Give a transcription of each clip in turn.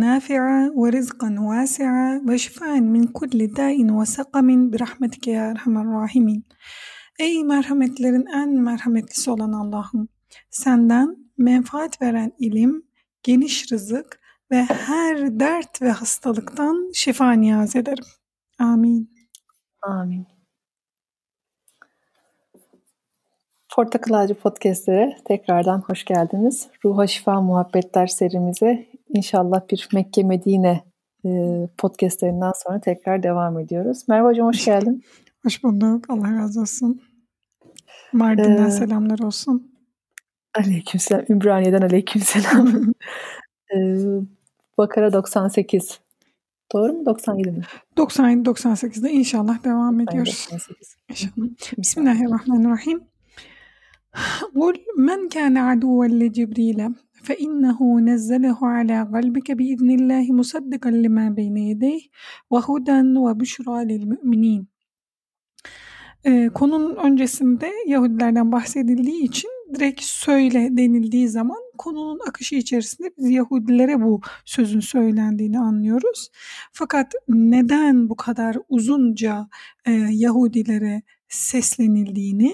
Nafi'a ve rizkan vasi'a ve şifaen min kulli da'in ve sakamin bi rahmetike ya erhamer rahimin. Ey merhametlerin en merhametlisi olan Allah'ım senden menfaat veren ilim, geniş rızık ve her dert ve hastalıktan şifa niyaz ederim. Amin. Amin. Portakal Ağacı Podcast'lere tekrardan hoş geldiniz. Ruha Şifa Muhabbetler serimize inşallah bir Mekke Medine e, podcastlerinden sonra tekrar devam ediyoruz. Merhaba hocam hoş geldin. Hoş bulduk. Allah razı olsun. Mardin'den ee, selamlar olsun. Aleykümselam. Ümraniye'den aleykümselam. ee, Bakara 98. Doğru mu? 97 mi? 97 98'de inşallah devam ediyoruz. 98. İnşallah. Bismillahirrahmanirrahim. قل من كان عدوا لجبريل فإنه نزله على قلبك بإذن الله مصدقا لما بين يديه وهدى وبشرى للمؤمنين Ee, konunun öncesinde Yahudilerden bahsedildiği için direkt söyle denildiği zaman konunun akışı içerisinde biz Yahudilere bu sözün söylendiğini anlıyoruz. Fakat neden bu kadar uzunca e, Yahudilere seslenildiğini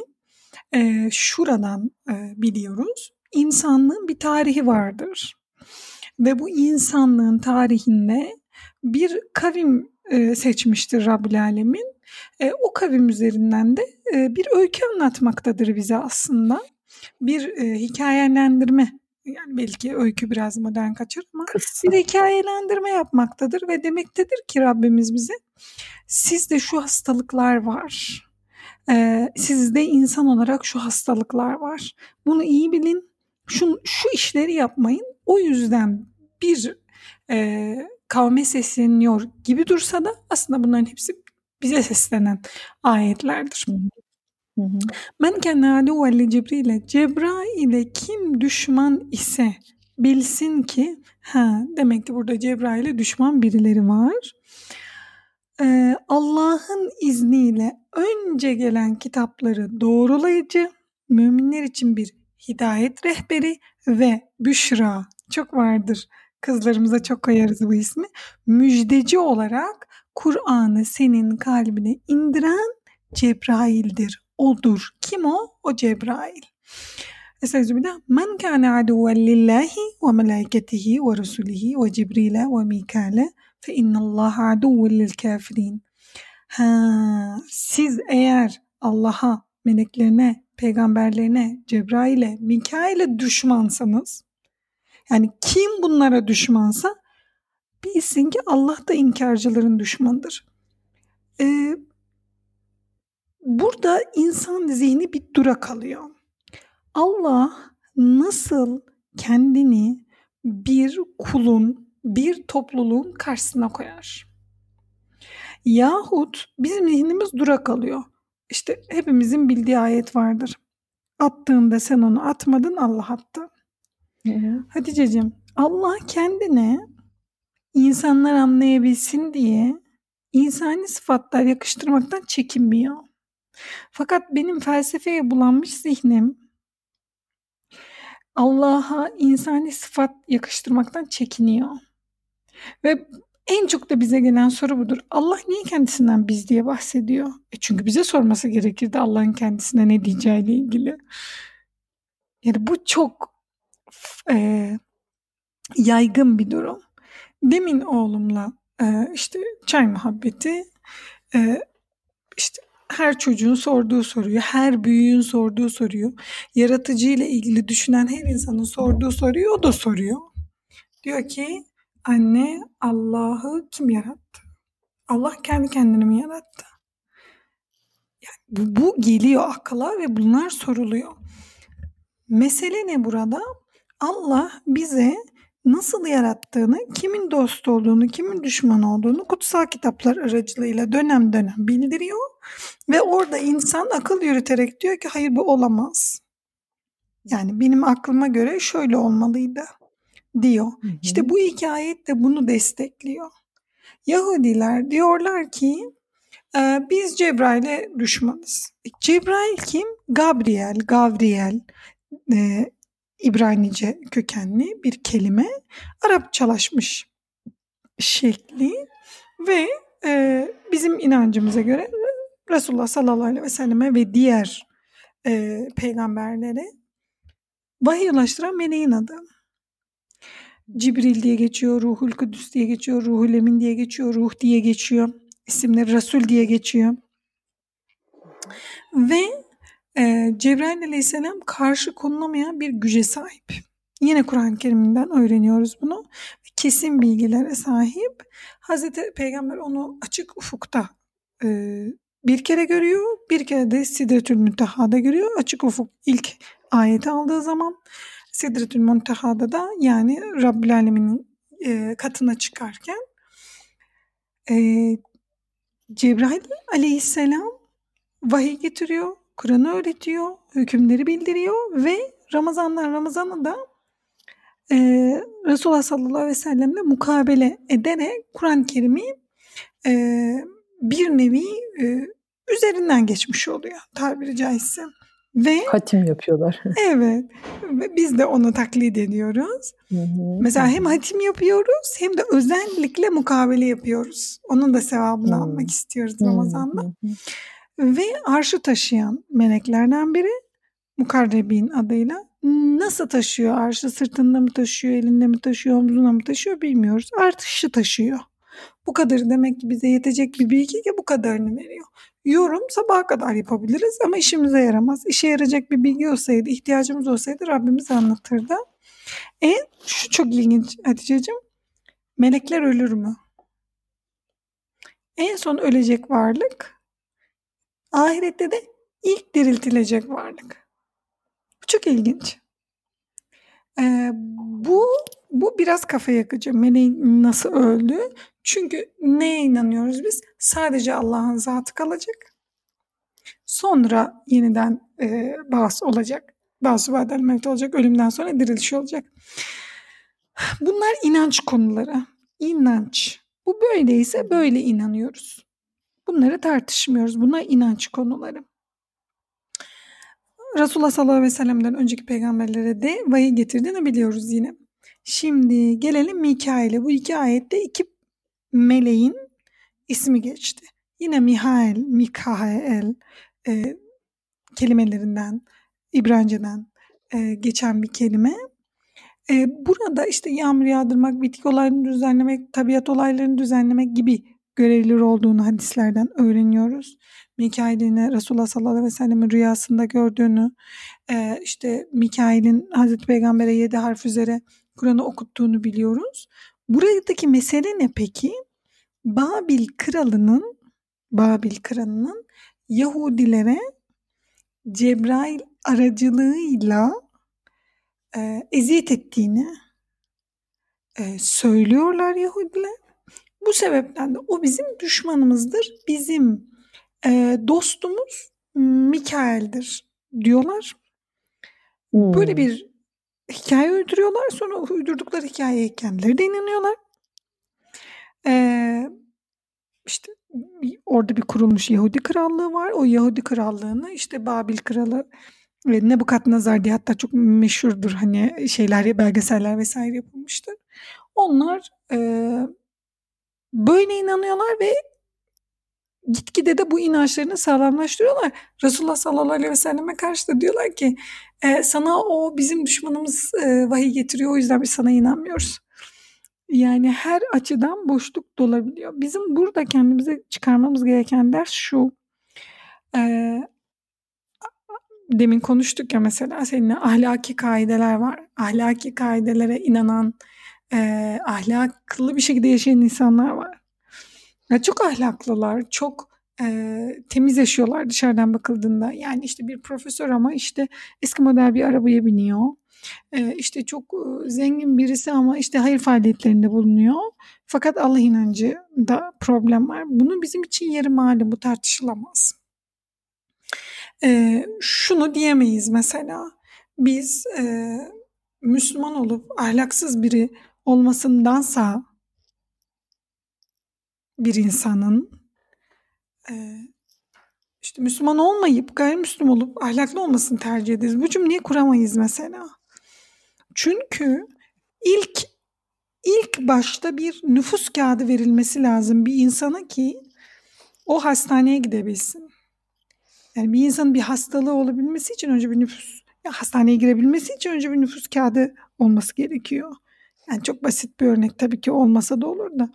e, şuradan e, biliyoruz. İnsanlığın bir tarihi vardır. Ve bu insanlığın tarihinde bir kavim e, seçmiştir Rabbül Alemin. E, o kavim üzerinden de e, bir öykü anlatmaktadır bize aslında. Bir e, hikayelendirme yani belki öykü biraz modern kaçır ama Kısa. bir hikayelendirme yapmaktadır ve demektedir ki Rabbimiz bize sizde şu hastalıklar var ee, sizde insan olarak şu hastalıklar var. Bunu iyi bilin. Şu, şu işleri yapmayın. O yüzden bir e, kavme sesleniyor gibi dursa da aslında bunların hepsi bize seslenen ayetlerdir. Men kenne aduven li Cibril'e Cebrail'e kim düşman ise bilsin ki ha demek ki burada Cebrail'e düşman birileri var. Allah'ın izniyle önce gelen kitapları doğrulayıcı, müminler için bir hidayet rehberi ve büşra çok vardır. Kızlarımıza çok koyarız bu ismi. Müjdeci olarak Kur'an'ı senin kalbine indiren Cebrail'dir. Odur. Kim o? O Cebrail. Estaizu billah. Men kâne aduven lillahi ve melaiketihi ve rusulihi ve Cibril'e ve Mikale innallaha aduvun lil kafirin. Ha, siz eğer Allah'a, meleklerine, peygamberlerine, Cebrail'e, Mikail'e düşmansanız, yani kim bunlara düşmansa bilsin ki Allah da inkarcıların düşmanıdır. Ee, burada insan zihni bir dura kalıyor. Allah nasıl kendini bir kulun bir topluluğun karşısına koyar. Yahut bizim zihnimiz dura kalıyor. İşte hepimizin bildiği ayet vardır. Attığında sen onu atmadın Allah attı. Hı Hatice'cim Allah kendine insanlar anlayabilsin diye insani sıfatlar yakıştırmaktan çekinmiyor. Fakat benim felsefeye bulanmış zihnim Allah'a insani sıfat yakıştırmaktan çekiniyor. Ve en çok da bize gelen soru budur. Allah niye kendisinden biz diye bahsediyor? E çünkü bize sorması gerekirdi Allah'ın kendisine ne diyeceğiyle ilgili. Yani bu çok e, yaygın bir durum. Demin oğlumla e, işte çay muhabbeti e, işte her çocuğun sorduğu soruyu, her büyüğün sorduğu soruyu, yaratıcı ile ilgili düşünen her insanın sorduğu soruyu o da soruyor. Diyor ki Anne Allah'ı kim yarattı? Allah kendi kendini mi yarattı? Yani bu, bu geliyor akla ve bunlar soruluyor. Mesele ne burada? Allah bize nasıl yarattığını, kimin dost olduğunu, kimin düşman olduğunu kutsal kitaplar aracılığıyla dönem dönem bildiriyor. Ve orada insan akıl yürüterek diyor ki hayır bu olamaz. Yani benim aklıma göre şöyle olmalıydı diyor. Hı hı. İşte bu hikayet de bunu destekliyor. Yahudiler diyorlar ki e, biz Cebrail'e düşmanız. Cebrail kim? Gabriel, Gabriel. E, İbranice kökenli bir kelime. Arapçalaşmış şekli ve e, bizim inancımıza göre Resulullah sallallahu aleyhi ve selleme ve diğer e, peygamberlere vahiy ulaştıran meleğin adı. Cibril diye geçiyor, Ruhul Kudüs diye geçiyor, Ruhul Emin diye geçiyor, Ruh diye geçiyor. İsimleri Resul diye geçiyor. Ve e, Cebrail aleyhisselam karşı konulamayan bir güce sahip. Yine Kur'an-ı Kerim'den öğreniyoruz bunu. Kesin bilgilere sahip. Hazreti Peygamber onu açık ufukta e, bir kere görüyor. Bir kere de Sidretül Münteha'da görüyor. Açık ufuk ilk ayeti aldığı zaman Sidretül Münteha'da da yani Rabbül Alemin'in e, katına çıkarken e, Cebrail aleyhisselam vahiy getiriyor, Kur'an'ı öğretiyor, hükümleri bildiriyor ve Ramazanlar Ramazan'ı da e, Resulullah sallallahu aleyhi ve sellemle mukabele ederek Kur'an-ı Kerim'i e, bir nevi e, üzerinden geçmiş oluyor tabiri caizse. Ve hatim yapıyorlar. evet. Ve biz de onu taklit ediyoruz. Hı hı. Mesela hem hatim yapıyoruz hem de özellikle mukabele yapıyoruz. Onun da sevabını hı. almak istiyoruz Ramazan'da. Hı hı. Ve arşı taşıyan meleklerden biri Mukarrebin adıyla. Nasıl taşıyor? Arşı sırtında mı taşıyor, elinde mi taşıyor, omzuna mı taşıyor bilmiyoruz. Artışı taşıyor. Bu kadarı demek ki bize yetecek bir bilgi ki bu kadarını veriyor. Yorum sabaha kadar yapabiliriz ama işimize yaramaz. İşe yarayacak bir bilgi olsaydı, ihtiyacımız olsaydı Rabbimiz anlatırdı. E şu çok ilginç Hatice'cim. Melekler ölür mü? En son ölecek varlık ahirette de ilk diriltilecek varlık. Bu çok ilginç. Ee, bu bu biraz kafa yakıcı. Meleğin nasıl öldü? Çünkü neye inanıyoruz biz? Sadece Allah'ın zatı kalacak. Sonra yeniden e, bağış olacak. Bağış badel mevt olacak. Ölümden sonra diriliş olacak. Bunlar inanç konuları. İnanç. Bu böyleyse böyle inanıyoruz. Bunları tartışmıyoruz. Bunlar inanç konuları. Resulullah sallallahu aleyhi ve sellem'den önceki peygamberlere de vahiy getirdiğini biliyoruz yine. Şimdi gelelim Mikail'e. Bu iki ayette iki meleğin ismi geçti. Yine Mihail, Mikael e, kelimelerinden, İbranceden e, geçen bir kelime. E, burada işte yağmur yağdırmak, bitki olaylarını düzenlemek, tabiat olaylarını düzenlemek gibi görevliler olduğunu hadislerden öğreniyoruz. Mikail'in Resulullah sallallahu aleyhi ve sellem'in rüyasında gördüğünü, e, işte Mikail'in Hazreti Peygamber'e yedi harf üzere Kur'an'ı okuttuğunu biliyoruz. Buradaki mesele ne peki? Babil kralının Babil kralının Yahudilere Cebrail aracılığıyla e, eziyet ettiğini e, söylüyorlar Yahudiler. Bu sebepten de o bizim düşmanımızdır. Bizim e, dostumuz Mikael'dir diyorlar. Hmm. Böyle bir hikaye uyduruyorlar. Sonra uydurdukları hikayeye kendileri de inanıyorlar. Ee, işte orada bir kurulmuş Yahudi krallığı var. O Yahudi krallığını işte Babil kralı ve Nebukadnezar diye hatta çok meşhurdur hani şeyler belgeseller vesaire yapılmıştır. Onlar e, böyle inanıyorlar ve gitgide de bu inançlarını sağlamlaştırıyorlar. Resulullah sallallahu aleyhi ve selleme karşı da diyorlar ki e, sana o bizim düşmanımız e, vahiy getiriyor o yüzden biz sana inanmıyoruz. Yani her açıdan boşluk dolabiliyor. Bizim burada kendimize çıkarmamız gereken ders şu. E, demin konuştuk ya mesela seninle ahlaki kaideler var. Ahlaki kaidelere inanan, e, ahlaklı bir şekilde yaşayan insanlar var. Ya çok ahlaklılar, çok e, temiz yaşıyorlar dışarıdan bakıldığında. Yani işte bir profesör ama işte eski model bir arabaya biniyor. E, işte çok e, zengin birisi ama işte hayır faaliyetlerinde bulunuyor. Fakat Allah inancı da problem var. Bunun bizim için yeri malum bu tartışılamaz. E, şunu diyemeyiz mesela biz e, Müslüman olup ahlaksız biri olmasındansa bir insanın işte Müslüman olmayıp gayrimüslim olup ahlaklı olmasını tercih ederiz. Bu cümleyi kuramayız mesela. Çünkü ilk ilk başta bir nüfus kağıdı verilmesi lazım bir insana ki o hastaneye gidebilsin. Yani bir insanın bir hastalığı olabilmesi için önce bir nüfus ya hastaneye girebilmesi için önce bir nüfus kağıdı olması gerekiyor. Yani çok basit bir örnek tabii ki olmasa da olur da.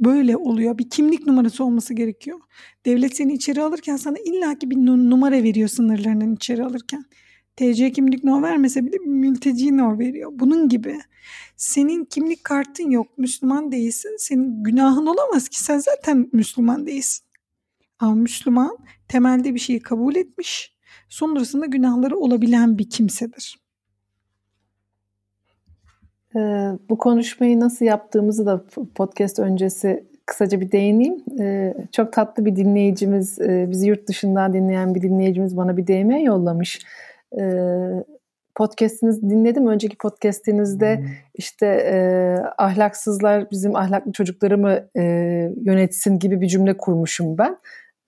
Böyle oluyor. Bir kimlik numarası olması gerekiyor. Devlet seni içeri alırken sana illaki bir numara veriyor sınırlarından içeri alırken. TC kimlik no vermese bile mülteci no veriyor. Bunun gibi. Senin kimlik kartın yok, Müslüman değilsin. Senin günahın olamaz ki sen zaten Müslüman değilsin. Ama Müslüman temelde bir şeyi kabul etmiş, sonrasında günahları olabilen bir kimsedir. Ee, bu konuşmayı nasıl yaptığımızı da podcast öncesi kısaca bir değineyim. Ee, çok tatlı bir dinleyicimiz, e, bizi yurt dışından dinleyen bir dinleyicimiz bana bir DM yollamış. Ee, podcast'inizi dinledim. Önceki podcast'inizde işte e, ahlaksızlar bizim ahlaklı çocukları mı e, yönetsin gibi bir cümle kurmuşum ben.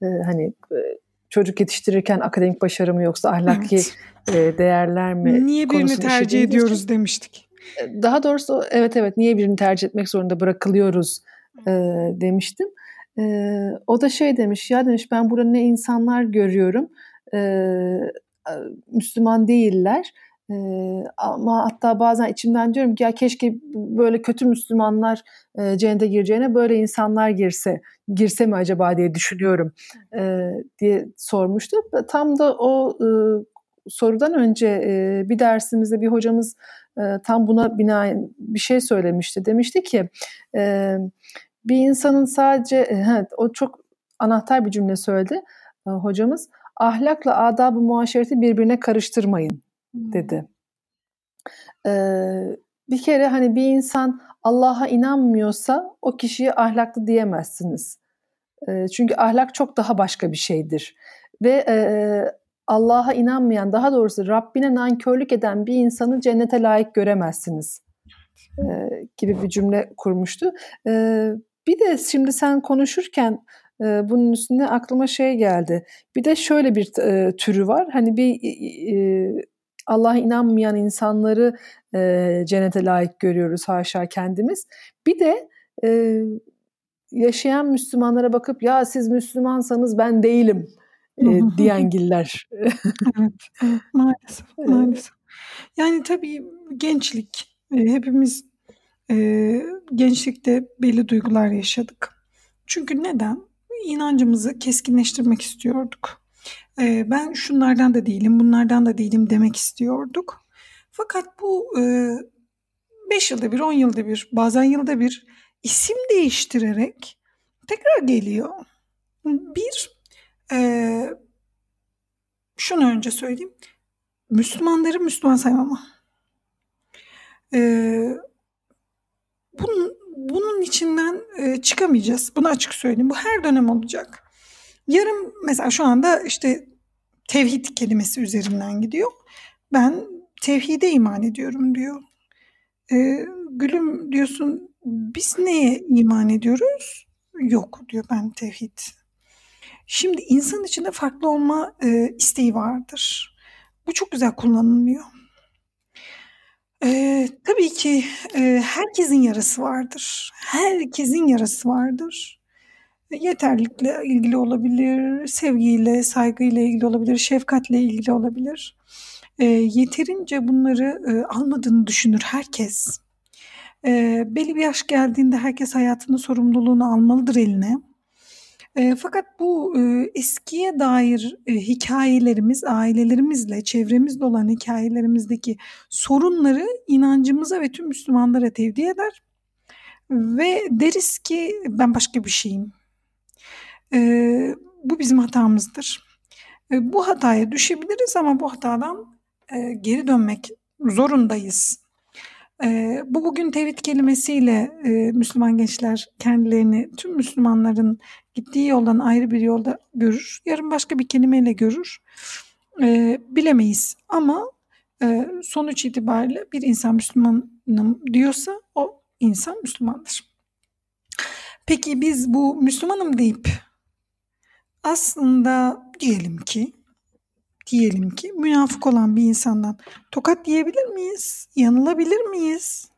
E, hani e, çocuk yetiştirirken akademik başarı mı yoksa ahlaki evet. e, değerler mi? Niye birini tercih ediyoruz için. demiştik. E, daha doğrusu evet evet niye birini tercih etmek zorunda bırakılıyoruz e, demiştim. E, o da şey demiş ya demiş ben burada ne insanlar görüyorum e, Müslüman değiller ee, ama hatta bazen içimden diyorum ki ya keşke böyle kötü Müslümanlar e, cennete gireceğine böyle insanlar girse girse mi acaba diye düşünüyorum e, diye sormuştu. Tam da o e, sorudan önce e, bir dersimizde bir hocamız e, tam buna binaen bir şey söylemişti. Demişti ki e, bir insanın sadece evet, o çok anahtar bir cümle söyledi e, hocamız. Ahlakla adab-ı muaşereti birbirine karıştırmayın dedi. Ee, bir kere hani bir insan Allah'a inanmıyorsa o kişiye ahlaklı diyemezsiniz. Ee, çünkü ahlak çok daha başka bir şeydir. Ve e, Allah'a inanmayan, daha doğrusu Rabbine nankörlük eden bir insanı cennete layık göremezsiniz e, gibi bir cümle kurmuştu. E, bir de şimdi sen konuşurken e, bunun üstüne aklıma şey geldi. Bir de şöyle bir e, türü var. Hani bir e, Allah'a inanmayan insanları e, cennete layık görüyoruz haşa kendimiz. Bir de e, yaşayan Müslümanlara bakıp ya siz Müslümansanız ben değilim e, diyengiller. evet, evet, maalesef, maalesef. Yani tabii gençlik, e, hepimiz e, gençlikte belli duygular yaşadık. Çünkü neden? İnancımızı keskinleştirmek istiyorduk ben şunlardan da değilim, bunlardan da değilim demek istiyorduk. Fakat bu 5 yılda bir, 10 yılda bir, bazen yılda bir isim değiştirerek tekrar geliyor. Bir, e, şunu önce söyleyeyim. Müslümanları Müslüman saymama. E, bunun, bunun içinden e, çıkamayacağız. Bunu açık söyleyeyim. Bu her dönem olacak. Yarım mesela şu anda işte tevhid kelimesi üzerinden gidiyor. Ben tevhide iman ediyorum diyor. Ee, gülüm diyorsun biz neye iman ediyoruz? Yok diyor ben tevhid. Şimdi insan içinde farklı olma e, isteği vardır. Bu çok güzel kullanılıyor. Ee, tabii ki e, herkesin yarası vardır. Herkesin yarası vardır yeterlikle ilgili olabilir, sevgiyle, saygıyla ilgili olabilir, şefkatle ilgili olabilir. E, yeterince bunları e, almadığını düşünür herkes. E, belli bir yaş geldiğinde herkes hayatının sorumluluğunu almalıdır eline. E, fakat bu e, eskiye dair e, hikayelerimiz, ailelerimizle, çevremizde olan hikayelerimizdeki sorunları inancımıza ve tüm Müslümanlara tevdi eder. Ve deriz ki ben başka bir şeyim, e, bu bizim hatamızdır. E, bu hataya düşebiliriz ama bu hatadan e, geri dönmek zorundayız. E, bu bugün tevhid kelimesiyle e, Müslüman gençler kendilerini tüm Müslümanların gittiği yoldan ayrı bir yolda görür. Yarın başka bir kelimeyle görür. E, bilemeyiz ama e, sonuç itibariyle bir insan Müslümanım diyorsa o insan Müslümandır. Peki biz bu Müslümanım deyip aslında diyelim ki diyelim ki münafık olan bir insandan tokat diyebilir miyiz? Yanılabilir miyiz?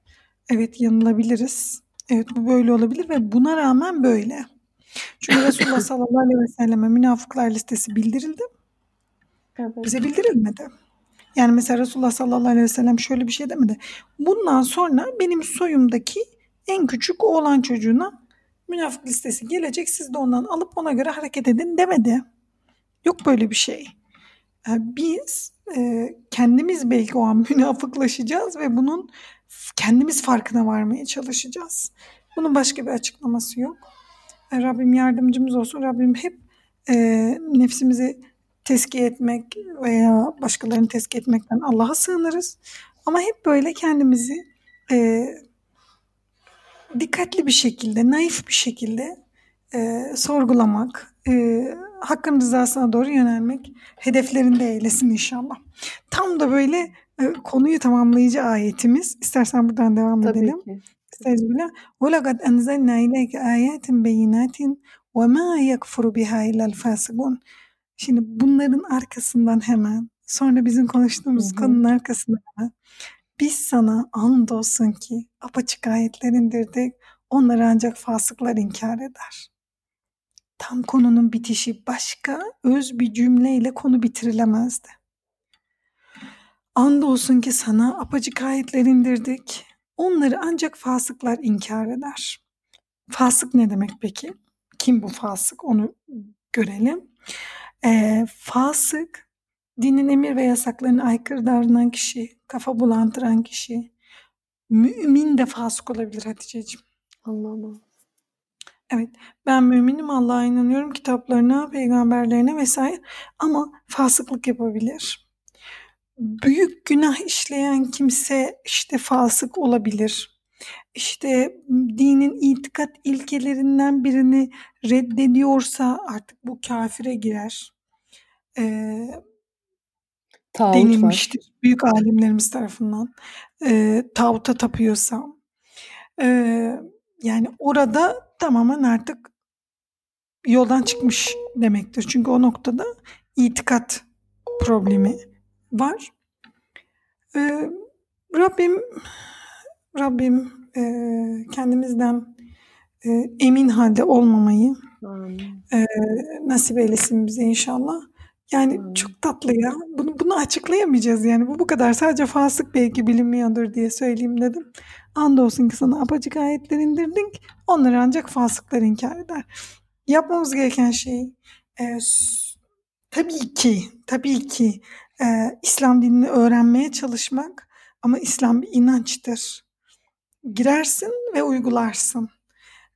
Evet yanılabiliriz. Evet bu böyle olabilir ve buna rağmen böyle. Çünkü Resulullah sallallahu aleyhi ve selleme münafıklar listesi bildirildi. Evet. Bize bildirilmedi. Yani mesela Resulullah sallallahu aleyhi ve sellem şöyle bir şey demedi. Bundan sonra benim soyumdaki en küçük oğlan çocuğuna münafık listesi gelecek. Siz de ondan alıp ona göre hareket edin demedi. Yok böyle bir şey. Biz e, kendimiz belki o an münafıklaşacağız ve bunun kendimiz farkına varmaya çalışacağız. Bunun başka bir açıklaması yok. E, Rabbim yardımcımız olsun. Rabbim hep e, nefsimizi tezkiye etmek veya başkalarını tezkiye etmekten Allah'a sığınırız. Ama hep böyle kendimizi e, dikkatli bir şekilde, naif bir şekilde e, sorgulamak, e, hakkın rızasına doğru yönelmek hedeflerinde eylesin inşallah. Tam da böyle e, konuyu tamamlayıcı ayetimiz. İstersen buradan devam Tabii edelim. Ki. Estağfirullah. وَلَقَدْ أَنْزَلْنَا إِلَيْكَ آيَاتٍ بَيِّنَاتٍ وَمَا يَكْفُرُ بِهَا إِلَّا الْفَاسِقُونَ Şimdi bunların arkasından hemen sonra bizim konuştuğumuz hı hı. konunun arkasından hemen biz sana andolsun ki apaçık ayetler indirdik. Onları ancak fasıklar inkar eder. Tam konunun bitişi başka öz bir cümleyle konu bitirilemezdi. Andolsun ki sana apacık ayetler indirdik. Onları ancak fasıklar inkar eder. Fasık ne demek peki? Kim bu fasık? Onu görelim. E, fasık, dinin emir ve yasaklarına aykırı davranan kişi, kafa bulandıran kişi. Mümin de fasık olabilir Hatice'ciğim. Allah Allah. Evet, ben müminim, Allah'a inanıyorum, kitaplarına, peygamberlerine vesaire ama fasıklık yapabilir. Büyük günah işleyen kimse işte fasık olabilir. İşte dinin itikat ilkelerinden birini reddediyorsa artık bu kafire girer. Ee, denilmiştir var. büyük alimlerimiz tarafından. Ee, tağuta tapıyorsa. Ee, yani orada tamamen artık yoldan çıkmış demektir. Çünkü o noktada itikat problemi var. Ee, Rabbim Rabbim e, kendimizden e, emin halde olmamayı e, nasip eylesin bize inşallah. Yani hmm. çok tatlı ya. Bunu bunu açıklayamayacağız yani. Bu bu kadar. Sadece fasık belki bilinmiyordur diye söyleyeyim dedim. Andolsun ki sana apacık ayetler indirdik. Onları ancak fasıklar inkar eder. Yapmamız gereken şey e, tabii ki tabii ki e, İslam dinini öğrenmeye çalışmak ama İslam bir inançtır girersin ve uygularsın.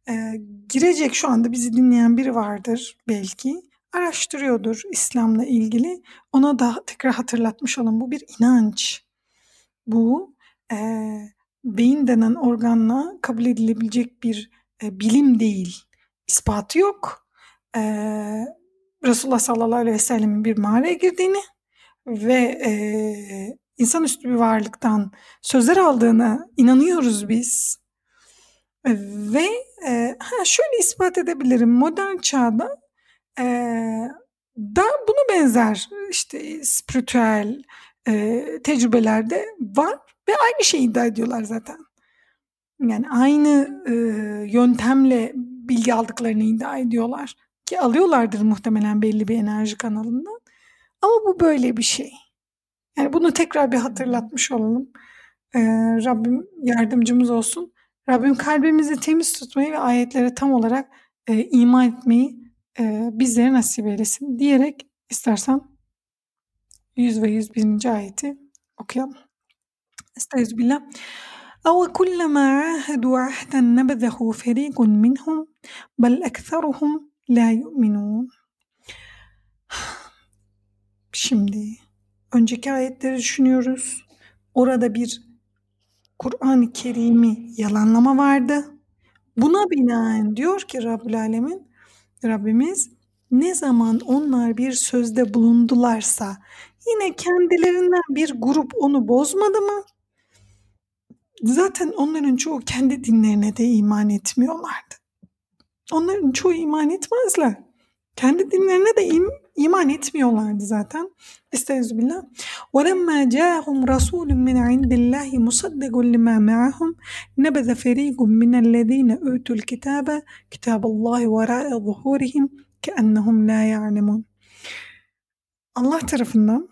Ee, girecek şu anda bizi dinleyen biri vardır belki. Araştırıyordur İslam'la ilgili. Ona da tekrar hatırlatmış olun. Bu bir inanç. Bu e, beyin denen organla kabul edilebilecek bir e, bilim değil. İspatı yok. E, Resulullah sallallahu aleyhi ve sellemin bir mağaraya girdiğini ve e, insanüstü bir varlıktan sözler aldığına inanıyoruz biz. Ve e, ha şöyle ispat edebilirim. Modern çağda e, da bunu benzer işte spiritüel e, tecrübelerde var ve aynı şeyi iddia ediyorlar zaten. Yani aynı e, yöntemle bilgi aldıklarını iddia ediyorlar ki alıyorlardır muhtemelen belli bir enerji kanalından. Ama bu böyle bir şey. Yani bunu tekrar bir hatırlatmış olalım. Ee, Rabbim yardımcımız olsun. Rabbim kalbimizi temiz tutmayı ve ayetlere tam olarak e, iman etmeyi e, bizlere nasip eylesin diyerek istersen 100 ve 101. ayeti okuyalım. Estağfirullah. أو كلما عاهدوا عهدا نبذه فريق منهم بل أكثرهم لا يؤمنون Şimdi önceki ayetleri düşünüyoruz. Orada bir Kur'an-ı Kerim'i yalanlama vardı. Buna binaen diyor ki Rabbül Alemin, Rabbimiz ne zaman onlar bir sözde bulundularsa yine kendilerinden bir grup onu bozmadı mı? Zaten onların çoğu kendi dinlerine de iman etmiyorlardı. Onların çoğu iman etmezler. Kendi dinlerine de im, iman etmiyorlardı zaten. Estağfirullah. وَلَمَّا جَاءَهُمْ رَسُولٌ مِنْ عِنْدِ اللّٰهِ مُصَدِّقٌ لِمَا مَعَهُمْ نَبَذَ فَرِيقٌ مِنَ الَّذ۪ينَ اُوتُوا الْكِتَابَ كِتَابَ اللّٰهِ وَرَاءَ ظُهُورِهِمْ كَأَنَّهُمْ لَا يَعْلَمُونَ Allah tarafından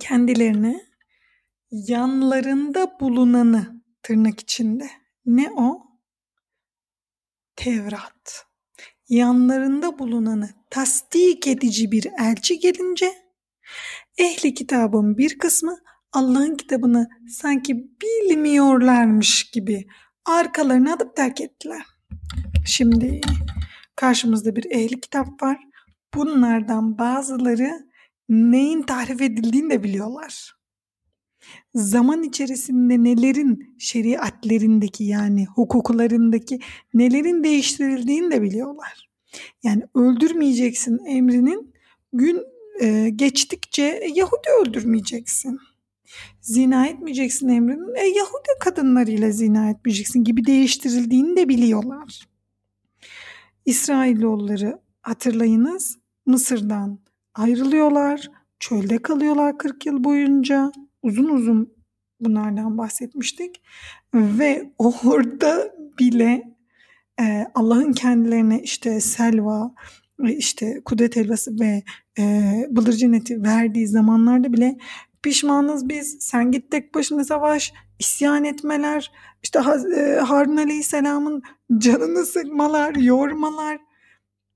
kendilerine yanlarında bulunanı tırnak içinde ne o? Tevrat. Yanlarında bulunanı tasdik edici bir elçi gelince ehli kitabın bir kısmı Allah'ın kitabını sanki bilmiyorlarmış gibi arkalarına atıp terk ettiler. Şimdi karşımızda bir ehli kitap var. Bunlardan bazıları neyin tarif edildiğini de biliyorlar. Zaman içerisinde nelerin şeriatlerindeki yani hukuklarındaki nelerin değiştirildiğini de biliyorlar. Yani öldürmeyeceksin emrinin gün e, geçtikçe e, Yahudi öldürmeyeceksin. Zina etmeyeceksin emrinin e, Yahudi kadınlarıyla zina etmeyeceksin gibi değiştirildiğini de biliyorlar. İsrailoğulları hatırlayınız Mısır'dan ayrılıyorlar, çölde kalıyorlar 40 yıl boyunca. Uzun uzun bunlardan bahsetmiştik. Ve orada bile e, Allah'ın kendilerine işte selva, işte kudret helvası ve e, bıldırcın eti verdiği zamanlarda bile pişmanız biz, sen git tek başına savaş, isyan etmeler, işte e, Harun Aleyhisselam'ın canını sıkmalar, yormalar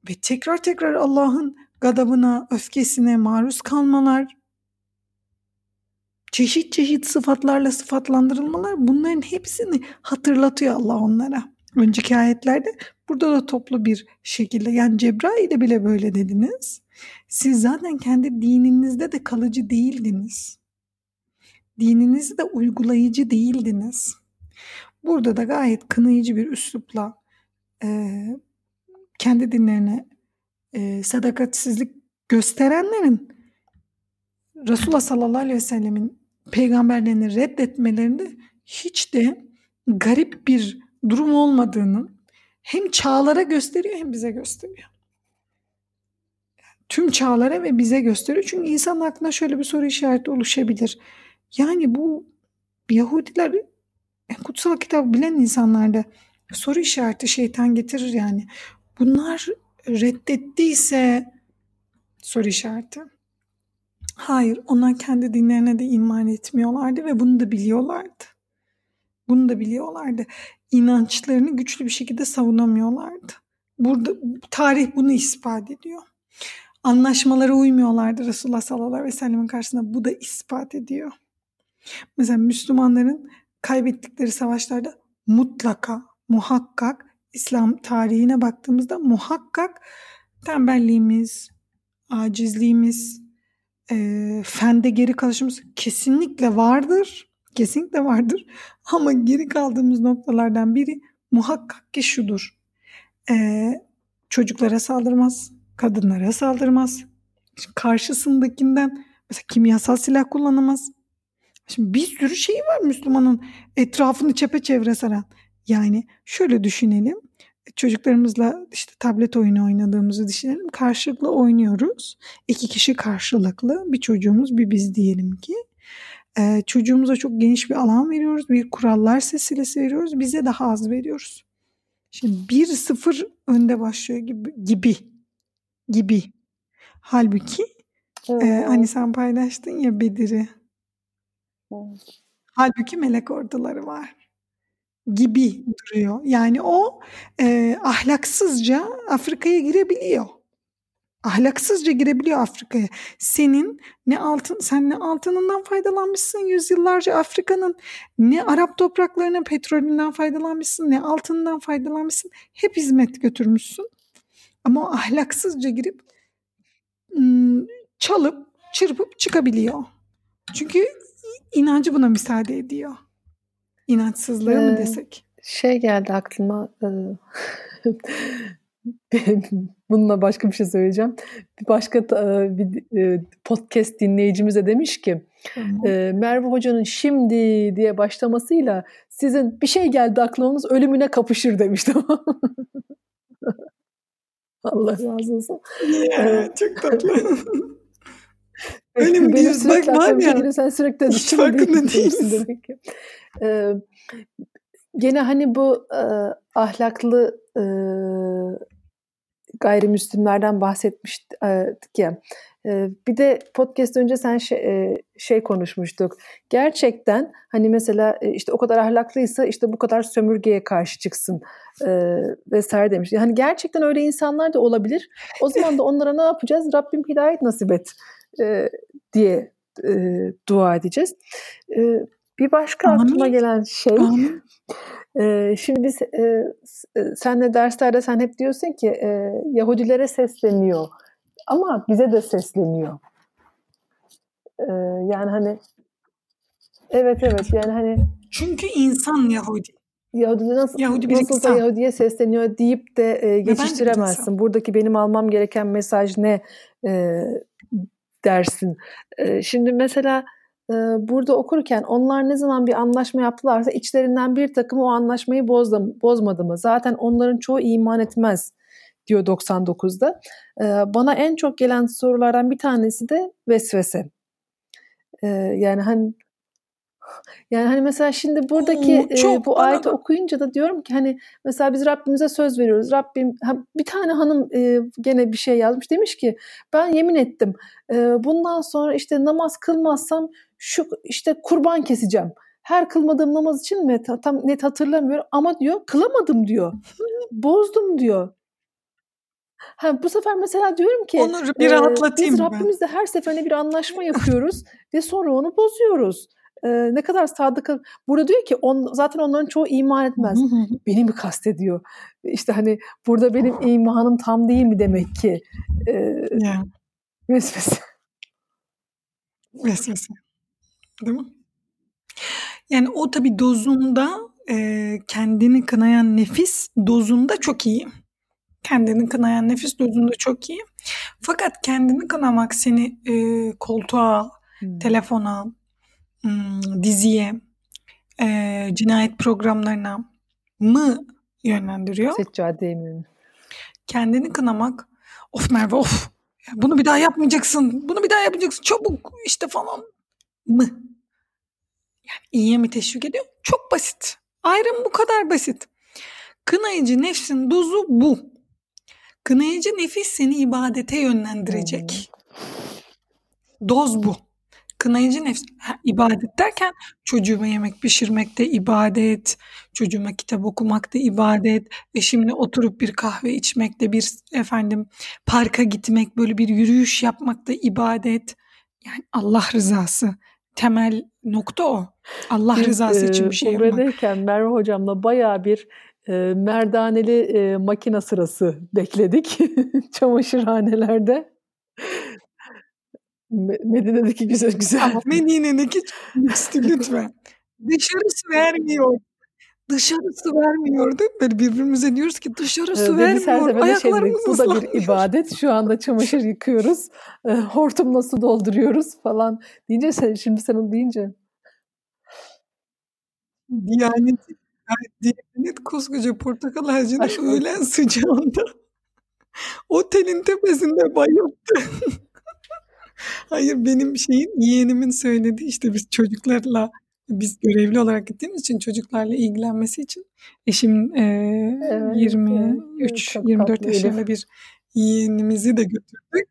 ve tekrar tekrar Allah'ın gadabına, öfkesine maruz kalmalar, çeşit çeşit sıfatlarla sıfatlandırılmalar bunların hepsini hatırlatıyor Allah onlara. Önceki ayetlerde burada da toplu bir şekilde yani Cebrail'e bile böyle dediniz. Siz zaten kendi dininizde de kalıcı değildiniz. Dininizde de uygulayıcı değildiniz. Burada da gayet kınayıcı bir üslupla e, kendi dinlerine e, sadakatsizlik gösterenlerin Resulullah sallallahu aleyhi ve sellemin peygamberlerini reddetmelerinde hiç de garip bir durum olmadığını hem çağlara gösteriyor hem bize gösteriyor. Tüm çağlara ve bize gösteriyor. Çünkü insan aklına şöyle bir soru işareti oluşabilir. Yani bu Yahudiler kutsal kitabı bilen insanlarda soru işareti şeytan getirir yani. Bunlar reddettiyse soru işareti. Hayır, onlar kendi dinlerine de iman etmiyorlardı ve bunu da biliyorlardı. Bunu da biliyorlardı. İnançlarını güçlü bir şekilde savunamıyorlardı. Burada tarih bunu ispat ediyor. Anlaşmalara uymuyorlardı Resulullah sallallahu aleyhi ve sellemin karşısında. Bu da ispat ediyor. Mesela Müslümanların kaybettikleri savaşlarda mutlaka, muhakkak İslam tarihine baktığımızda muhakkak tembelliğimiz, acizliğimiz, e, fende geri kalışımız kesinlikle vardır. Kesinlikle vardır. Ama geri kaldığımız noktalardan biri muhakkak ki şudur. E, çocuklara saldırmaz, kadınlara saldırmaz. Karşısındakinden mesela kimyasal silah kullanamaz. Şimdi bir sürü şey var Müslümanın etrafını çepeçevre saran. Yani şöyle düşünelim. Çocuklarımızla işte tablet oyunu oynadığımızı düşünelim. Karşılıklı oynuyoruz. İki kişi karşılıklı. Bir çocuğumuz bir biz diyelim ki. Ee, çocuğumuza çok geniş bir alan veriyoruz. Bir kurallar silsilesi veriyoruz. Bize daha az veriyoruz. Şimdi bir sıfır önde başlıyor gibi gibi. gibi. Halbuki evet. e, hani sen paylaştın ya Bedir'i. Evet. Halbuki melek orduları var gibi duruyor. Yani o e, ahlaksızca Afrika'ya girebiliyor. Ahlaksızca girebiliyor Afrika'ya. Senin ne altın, sen ne altınından faydalanmışsın yüzyıllarca Afrika'nın, ne Arap topraklarının petrolünden faydalanmışsın, ne altından faydalanmışsın. Hep hizmet götürmüşsün. Ama o ahlaksızca girip çalıp çırpıp çıkabiliyor. Çünkü inancı buna müsaade ediyor. İnançsızlığı ee, mı desek? Şey geldi aklıma. Bununla başka bir şey söyleyeceğim. Bir başka bir podcast dinleyicimiz de demiş ki Merve Hoca'nın şimdi diye başlamasıyla sizin bir şey geldi aklınız ölümüne kapışır demiş tamam Allah razı olsun. Ya, çok tatlı. Öyle mi diyorsun? Bak var ya. Sen sürekli hiç farkında değilsin demek ki. Ee, gene hani bu e, ahlaklı e, gayrimüslimlerden bahsetmiştik ya. E, bir de podcast önce sen şey, e, şey konuşmuştuk. Gerçekten hani mesela e, işte o kadar ahlaklıysa işte bu kadar sömürgeye karşı çıksın e, vesaire demiş. Yani gerçekten öyle insanlar da olabilir. O zaman da onlara ne yapacağız? Rabbim hidayet nasip et e, diye e, dua edeceğiz. E, bir başka Amin. aklıma gelen şey e, şimdi biz e, senle derslerde sen hep diyorsun ki e, Yahudilere sesleniyor ama bize de sesleniyor. E, yani hani evet evet yani hani çünkü insan Yahudi. Yahudi nasıl Yahudi bir nasılsa insan. Yahudi'ye sesleniyor deyip de e, geçiştiremezsin. Buradaki benim almam gereken mesaj ne e, dersin. Şimdi mesela burada okurken onlar ne zaman bir anlaşma yaptılarsa içlerinden bir takım o anlaşmayı bozdu, bozmadı mı? Zaten onların çoğu iman etmez diyor 99'da. E, bana en çok gelen sorulardan bir tanesi de vesvese. Yani hani yani hani mesela şimdi buradaki Oo, çok e, bu ayeti okuyunca da diyorum ki hani mesela biz Rabbimize söz veriyoruz. Rabbim bir tane hanım e, gene bir şey yazmış demiş ki ben yemin ettim e, bundan sonra işte namaz kılmazsam şu işte kurban keseceğim. Her kılmadığım namaz için mi tam net hatırlamıyorum ama diyor kılamadım diyor. Bozdum diyor. Ha, bu sefer mesela diyorum ki onu bir rahatlatayım e, biz Rabbimizle her seferinde bir anlaşma yapıyoruz ve sonra onu bozuyoruz e, ne kadar sadık burada diyor ki on, zaten onların çoğu iman etmez. Beni mi kastediyor? İşte hani burada benim imanım tam değil mi demek ki? E, yeah. Vesvese. Vesvese. Değil mi? Yani o tabi dozunda e, kendini kınayan nefis dozunda çok iyi. Kendini kınayan nefis dozunda çok iyi. Fakat kendini kınamak seni e, koltuğa, hmm. telefona, diziye, e, cinayet programlarına mı yönlendiriyor? Seccadeye mi? Kendini kınamak, of Merve of bunu bir daha yapmayacaksın, bunu bir daha yapacaksın çabuk işte falan mı? Yani iyiye mi teşvik ediyor? Çok basit. Ayrım bu kadar basit. Kınayıcı nefsin dozu bu. Kınayıcı nefis seni ibadete yönlendirecek. Hmm. Doz bu. Kınayıcı nefs ibadet derken çocuğuma yemek pişirmek de ibadet, çocuğuma kitap okumak da ibadet, eşimle oturup bir kahve içmek de bir efendim parka gitmek, böyle bir yürüyüş yapmak da ibadet. Yani Allah rızası temel nokta o. Allah Biz, rızası için bir şey yapmak. Buradayken Merve hocamla baya bir e, merdaneli e, makina sırası bekledik çamaşırhanelerde. Medine'deki güzel güzel. Medine'deki çok lütfen. Dışarısı vermiyor. Dışarısı vermiyor değil mi? Böyle birbirimize diyoruz ki dışarısı ee, vermiyor. Ayaklarımız Bu da bir ibadet. Şu anda çamaşır yıkıyoruz. E, hortumla su dolduruyoruz falan. Deyince sen, şimdi sen onu deyince. Diyanet, Diyanet koskoca portakal ağacını öğlen sıcağında otelin tepesinde bayıldı. Hayır benim şeyin yeğenimin söylediği işte biz çocuklarla biz görevli olarak gittiğimiz için çocuklarla ilgilenmesi için eşim e, evet, 23 evet, 24 yaşında bir yeğenimizi de götürdük.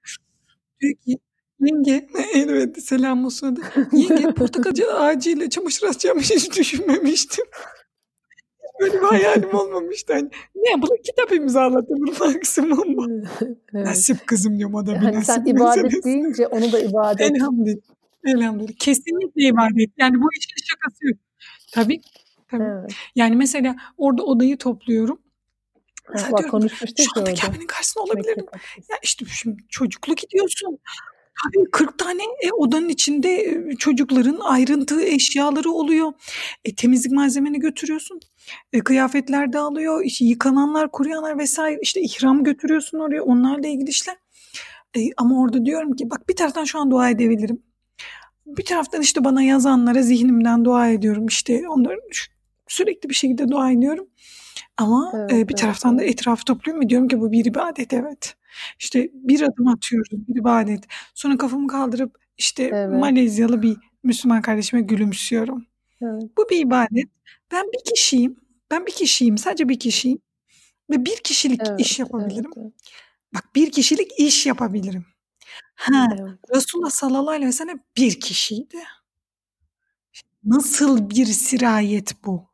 Diyor ki yenge evet selam olsun. Yenge portakal ağacıyla çamaşır asacağımı hiç düşünmemiştim. Böyle bir hayalim olmamıştı. Hani, ne yapalım kitap imzalatılır maksimum bu. evet. Nasip kızım diyorum o da bir hani nasip. Sen ibadet meselesi. deyince onu da ibadet. Elhamdülillah. Elhamdülillah. Kesinlikle ibadet. Yani bu işin şakası yok. Tabii. Tabii. Evet. Yani mesela orada odayı topluyorum. Ha, bak konuşmuştuk şu anda Kabe'nin karşısında olabilirim. Ya işte şimdi çocuklu gidiyorsun. Tabii 40 tane e, odanın içinde e, çocukların ayrıntı eşyaları oluyor. E, temizlik malzemeni götürüyorsun. E, kıyafetler dağılıyor. İşte yıkananlar, kuruyanlar vesaire. İşte ihram götürüyorsun oraya. Onlarla ilgili işler. E, ama orada diyorum ki bak bir taraftan şu an dua edebilirim. Bir taraftan işte bana yazanlara zihnimden dua ediyorum. İşte onların sürekli bir şekilde dua ediyorum. Ama evet, e, bir taraftan da etrafı topluyorum ve diyorum ki bu bir ibadet evet. İşte bir adım atıyoruz bir ibadet. Sonra kafamı kaldırıp işte evet. Malezyalı bir Müslüman kardeşime gülümsüyorum. Evet. Bu bir ibadet. Ben bir kişiyim. Ben bir kişiyim. Sadece bir kişiyim. Ve bir kişilik evet, iş yapabilirim. Evet, evet. Bak bir kişilik iş yapabilirim. Ha, evet. Resulullah sallallahu aleyhi ve sellem bir kişiydi. Nasıl bir sirayet bu?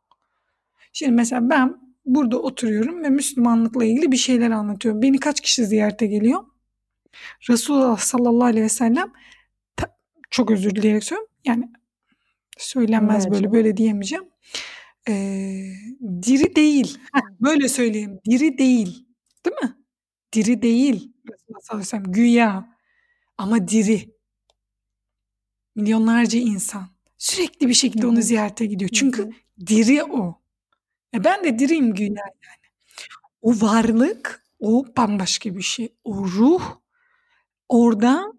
Şimdi mesela ben burada oturuyorum ve Müslümanlıkla ilgili bir şeyler anlatıyorum. Beni kaç kişi ziyarete geliyor? Resulullah sallallahu aleyhi ve sellem çok özür dileyerek söylüyorum. Yani söylenmez evet. böyle böyle diyemeyeceğim. Ee, diri değil. Heh, böyle söyleyeyim. Diri değil. Değil mi? Diri değil. Resulullah sallallahu aleyhi ve sellem güya ama diri. Milyonlarca insan sürekli bir şekilde onu ziyarete gidiyor. Çünkü diri o. E ben de diriyim güya yani. O varlık o bambaşka bir şey. O ruh orada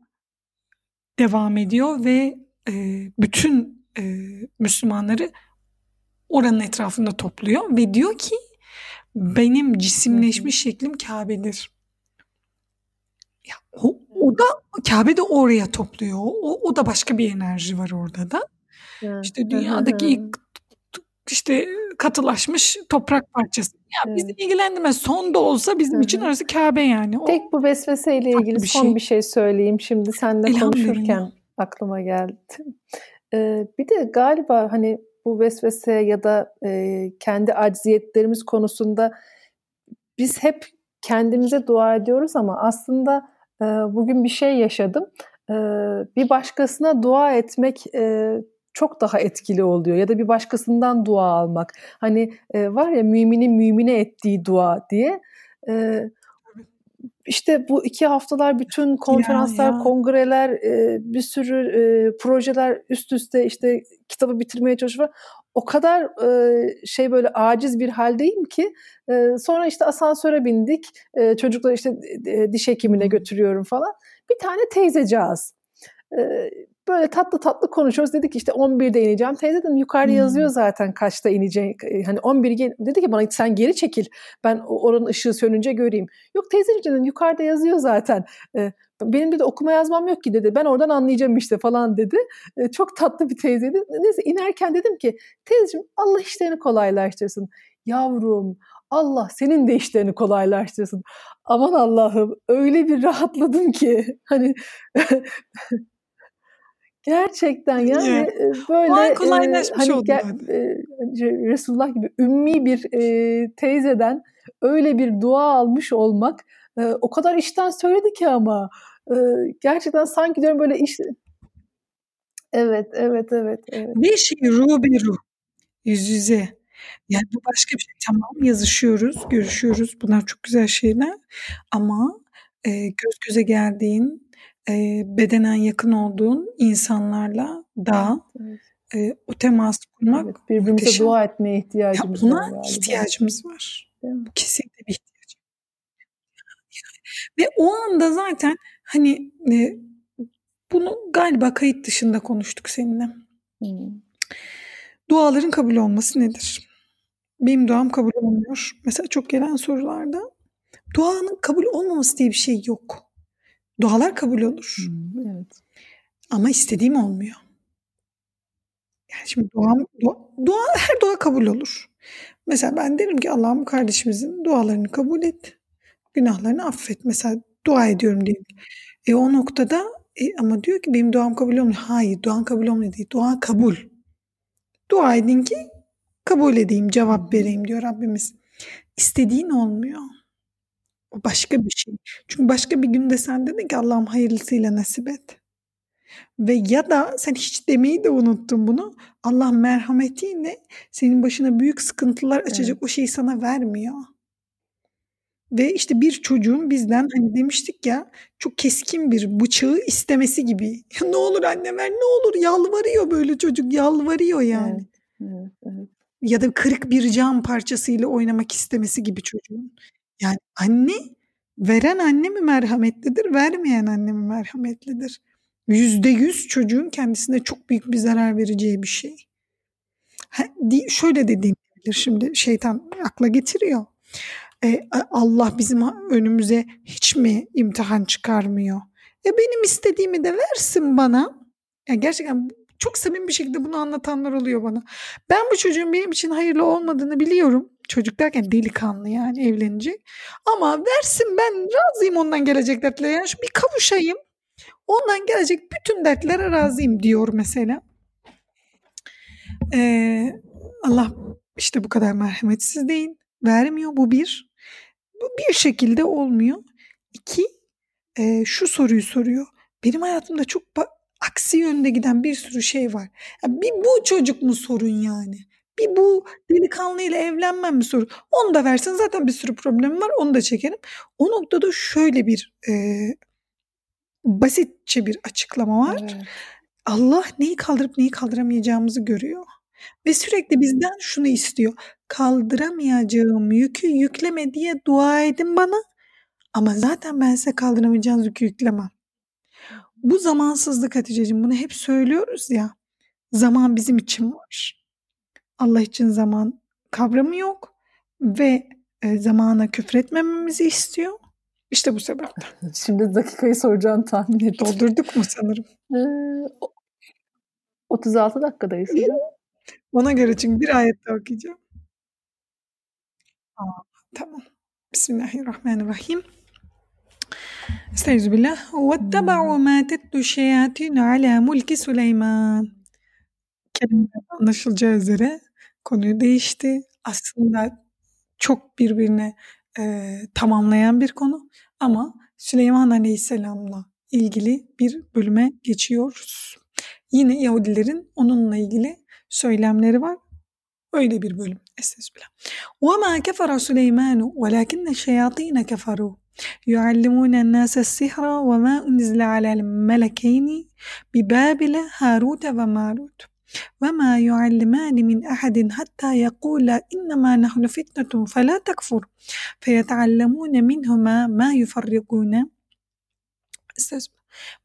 devam ediyor ve e, bütün e, Müslümanları oranın etrafında topluyor ve diyor ki benim cisimleşmiş şeklim Kabe'dir. Ya o, o da Kabe de oraya topluyor. O, o da başka bir enerji var orada da. İşte dünyadaki ilk işte katılaşmış toprak parçası. Ya evet. bizi ilgilendirmez. Son da olsa bizim Hı-hı. için orası Kabe yani. O, Tek bu vesveseyle ilgili bir son şey. bir şey söyleyeyim. Şimdi sen de konuşurken aklıma geldi. Ee, bir de galiba hani bu vesvese ya da e, kendi acziyetlerimiz konusunda biz hep kendimize dua ediyoruz ama aslında e, bugün bir şey yaşadım. E, bir başkasına dua etmek e, çok daha etkili oluyor ya da bir başkasından dua almak. Hani e, var ya müminin mümine ettiği dua diye. E, işte bu iki haftalar bütün konferanslar, ya, ya. kongreler, e, bir sürü e, projeler üst üste işte kitabı bitirmeye çalışıyor. O kadar e, şey böyle aciz bir haldeyim ki e, sonra işte asansöre bindik. E, çocukları işte e, diş hekimine götürüyorum falan. Bir tane teyzecağız. E, Böyle tatlı tatlı konuşuyoruz. Dedik işte 11'de ineceğim. Teyze dedim yukarıda hmm. yazıyor zaten kaçta inecek. Hani 11 gel dedi ki bana sen geri çekil. Ben oranın ışığı sönünce göreyim. Yok teyzeciğim dedim yukarıda yazıyor zaten. Ee, benim de okuma yazmam yok ki dedi. Ben oradan anlayacağım işte falan dedi. Çok tatlı bir teyzeydi. Neyse inerken dedim ki teyzeciğim Allah işlerini kolaylaştırsın. Yavrum Allah senin de işlerini kolaylaştırsın. Aman Allah'ım öyle bir rahatladım ki hani Gerçekten yani evet. böyle kolaylaşmış e, hani oldu e, Resulullah gibi ümmi bir e, teyzeden öyle bir dua almış olmak e, o kadar işten söyledi ki ama e, gerçekten sanki diyorum böyle iş Evet, evet, evet, evet. Bir şey ruh. Yüz yüze. Yani bu başka bir şey. Tamam yazışıyoruz, görüşüyoruz. Bunlar çok güzel şeyler. Ama e, göz göze geldiğin Eee, bedenen yakın olduğun insanlarla da, Evet. eee, o teması kurmak Evet, birbirimize muhteşem. dua etmeye Ya, ihtiyacımız var buna ihtiyacımız var. Kesinlikle bir ihtiyaç. Ve o anda zaten, hani, eee, bunu galiba kayıt dışında konuştuk seninle. Hımm. Duaların kabul olması nedir? Benim duam kabul olmuyor. Mesela çok gelen sorularda duanın kabul olmaması diye bir şey yok. Dualar kabul olur. Hmm, evet. Ama istediğim olmuyor. Yani şimdi dua, dua, dua her dua kabul olur. Mesela ben derim ki Allah'ım kardeşimizin dualarını kabul et. Günahlarını affet. Mesela dua ediyorum diyelim. E o noktada e, ama diyor ki benim duam kabul olmuyor. Hayır duan kabul olmuyor değil. Dua kabul. Dua edin ki kabul edeyim, cevap vereyim diyor Rabbimiz. İstediğin olmuyor. Başka bir şey. Çünkü başka bir günde sen dedin ki Allah'ım hayırlısıyla nasip et. Ve ya da sen hiç demeyi de unuttun bunu. Allah merhametiyle senin başına büyük sıkıntılar açacak evet. o şeyi sana vermiyor. Ve işte bir çocuğun bizden hani demiştik ya çok keskin bir bıçağı istemesi gibi. Ya ne olur anne ver ne olur yalvarıyor böyle çocuk yalvarıyor yani. Evet, evet, evet. Ya da kırık bir cam parçasıyla oynamak istemesi gibi çocuğun. Yani anne veren anne mi merhametlidir, vermeyen anne mi merhametlidir? Yüzde yüz çocuğun kendisine çok büyük bir zarar vereceği bir şey. Ha, şöyle dediğim olabilir şimdi şeytan akla getiriyor. E, Allah bizim önümüze hiç mi imtihan çıkarmıyor? E benim istediğimi de versin bana. Yani gerçekten çok samimi bir şekilde bunu anlatanlar oluyor bana. Ben bu çocuğun benim için hayırlı olmadığını biliyorum. Çocuk derken delikanlı yani evlenecek. Ama versin ben razıyım ondan gelecek dertlere. Yani şu bir kavuşayım. Ondan gelecek bütün dertlere razıyım diyor mesela. Ee, Allah işte bu kadar merhametsiz değil. Vermiyor bu bir. Bu bir şekilde olmuyor. İki, e, şu soruyu soruyor. Benim hayatımda çok aksi yönde giden bir sürü şey var. Ya bir bu çocuk mu sorun yani? Bir bu delikanlıyla evlenmem mi sorun? Onu da versin zaten bir sürü problemim var onu da çekerim. O noktada şöyle bir e, basitçe bir açıklama var. Evet. Allah neyi kaldırıp neyi kaldıramayacağımızı görüyor. Ve sürekli bizden şunu istiyor. Kaldıramayacağım yükü yükleme diye dua edin bana. Ama zaten ben size kaldıramayacağınız yükü yüklemem. Bu zamansızlık Hatice'cim bunu hep söylüyoruz ya. Zaman bizim için var. Allah için zaman kavramı yok ve e, zamana küfretmememizi istiyor. İşte bu sebeple. Şimdi dakikayı soracağını tahmin ettim. Doldurduk mu sanırım? Ee, 36 dakikadayız. Ona göre çünkü bir ayet daha okuyacağım. Aa, tamam. Bismillahirrahmanirrahim. Estaizu billah. وَاتَّبَعُوا مَا تَتْلُ الشَّيَاطِينُ عَلَى مُلْكِ سُلَيْمَانَ Kelimeden anlaşılacağı üzere konuyu değişti. Aslında çok birbirine e, tamamlayan bir konu ama Süleyman Aleyhisselam'la ilgili bir bölüme geçiyoruz. Yine Yahudilerin onunla ilgili söylemleri var. Öyle bir bölüm. Estağfirullah. وَمَا كَفَرَ سُلَيْمَانُ وَلَكِنَّ الشَّيَاطِينَ كَفَرُوا يعلمون الناس السحر وما أنزل على الملكين ببابل هاروت وماروت وما يعلمان من أحد حتى يقولا إنما نحن فتنة فلا تكفر. فيتعلمون منهما ما يفرقون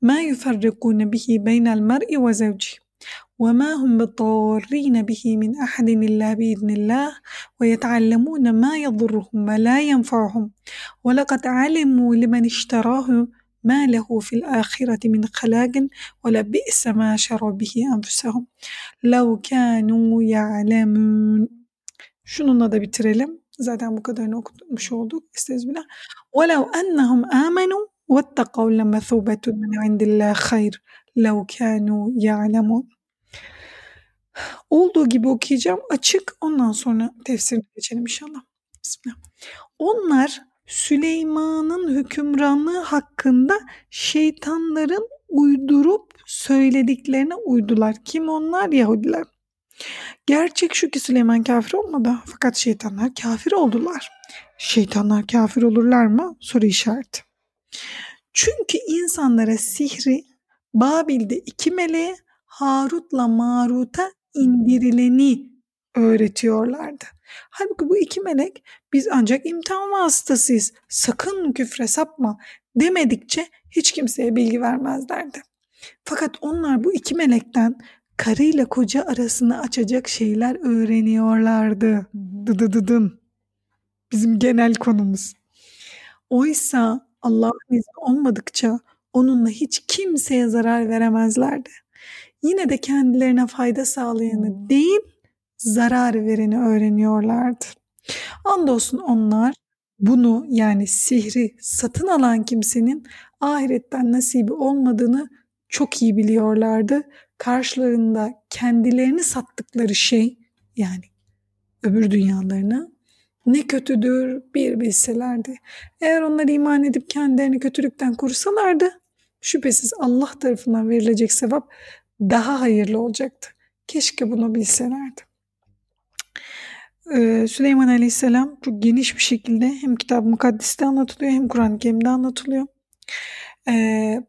ما يفرقون به بين المرء وزوجه. وما هم بضارين به من أحد إلا بإذن الله. ويتعلمون ما يضرهم ولا ينفعهم. ولقد علموا لمن اشتراه ما له في الآخرة من خلاق ولبئس ما شروا به أنفسهم لو كانوا يعلمون Şununla da bitirelim. Zaten bu kadarını okumuş olduk. Estağfirullah. وَلَوْ أَنَّهُمْ آمَنُوا وَاتَّقَوْا لَمَثُوبَةٌ مِنْ عِنْدِ اللّٰهِ خَيْرٌ لَوْ كَانُوا يَعْلَمُونَ Olduğu gibi okuyacağım açık ondan sonra tefsirine geçelim inşallah. Bismillah. Onlar Süleyman'ın hükümranlığı hakkında şeytanların uydurup söylediklerine uydular. Kim onlar? Yahudiler. Gerçek şu ki Süleyman kafir olmadı fakat şeytanlar kafir oldular. Şeytanlar kafir olurlar mı? Soru işareti. Çünkü insanlara sihri Babil'de iki meleğe Harut'la Marut'a indirileni öğretiyorlardı. Halbuki bu iki melek biz ancak imtihan vasıtasıyız. Sakın küfre sapma demedikçe hiç kimseye bilgi vermezlerdi. Fakat onlar bu iki melekten karıyla koca arasını açacak şeyler öğreniyorlardı. Dıdıdıdın. Bizim genel konumuz. Oysa Allah'ın izni olmadıkça onunla hiç kimseye zarar veremezlerdi yine de kendilerine fayda sağlayanı hmm. değil, zarar vereni öğreniyorlardı. Andolsun onlar bunu yani sihri satın alan kimsenin ahiretten nasibi olmadığını çok iyi biliyorlardı. Karşılarında kendilerini sattıkları şey yani öbür dünyalarına ne kötüdür bir bilselerdi. Eğer onlar iman edip kendilerini kötülükten korusalardı şüphesiz Allah tarafından verilecek sevap daha hayırlı olacaktı. Keşke bunu bilselerdi. Ee, Süleyman Aleyhisselam çok geniş bir şekilde hem Kitab-ı Mukaddis'te anlatılıyor hem Kur'an-ı Kerim'de anlatılıyor. Ee,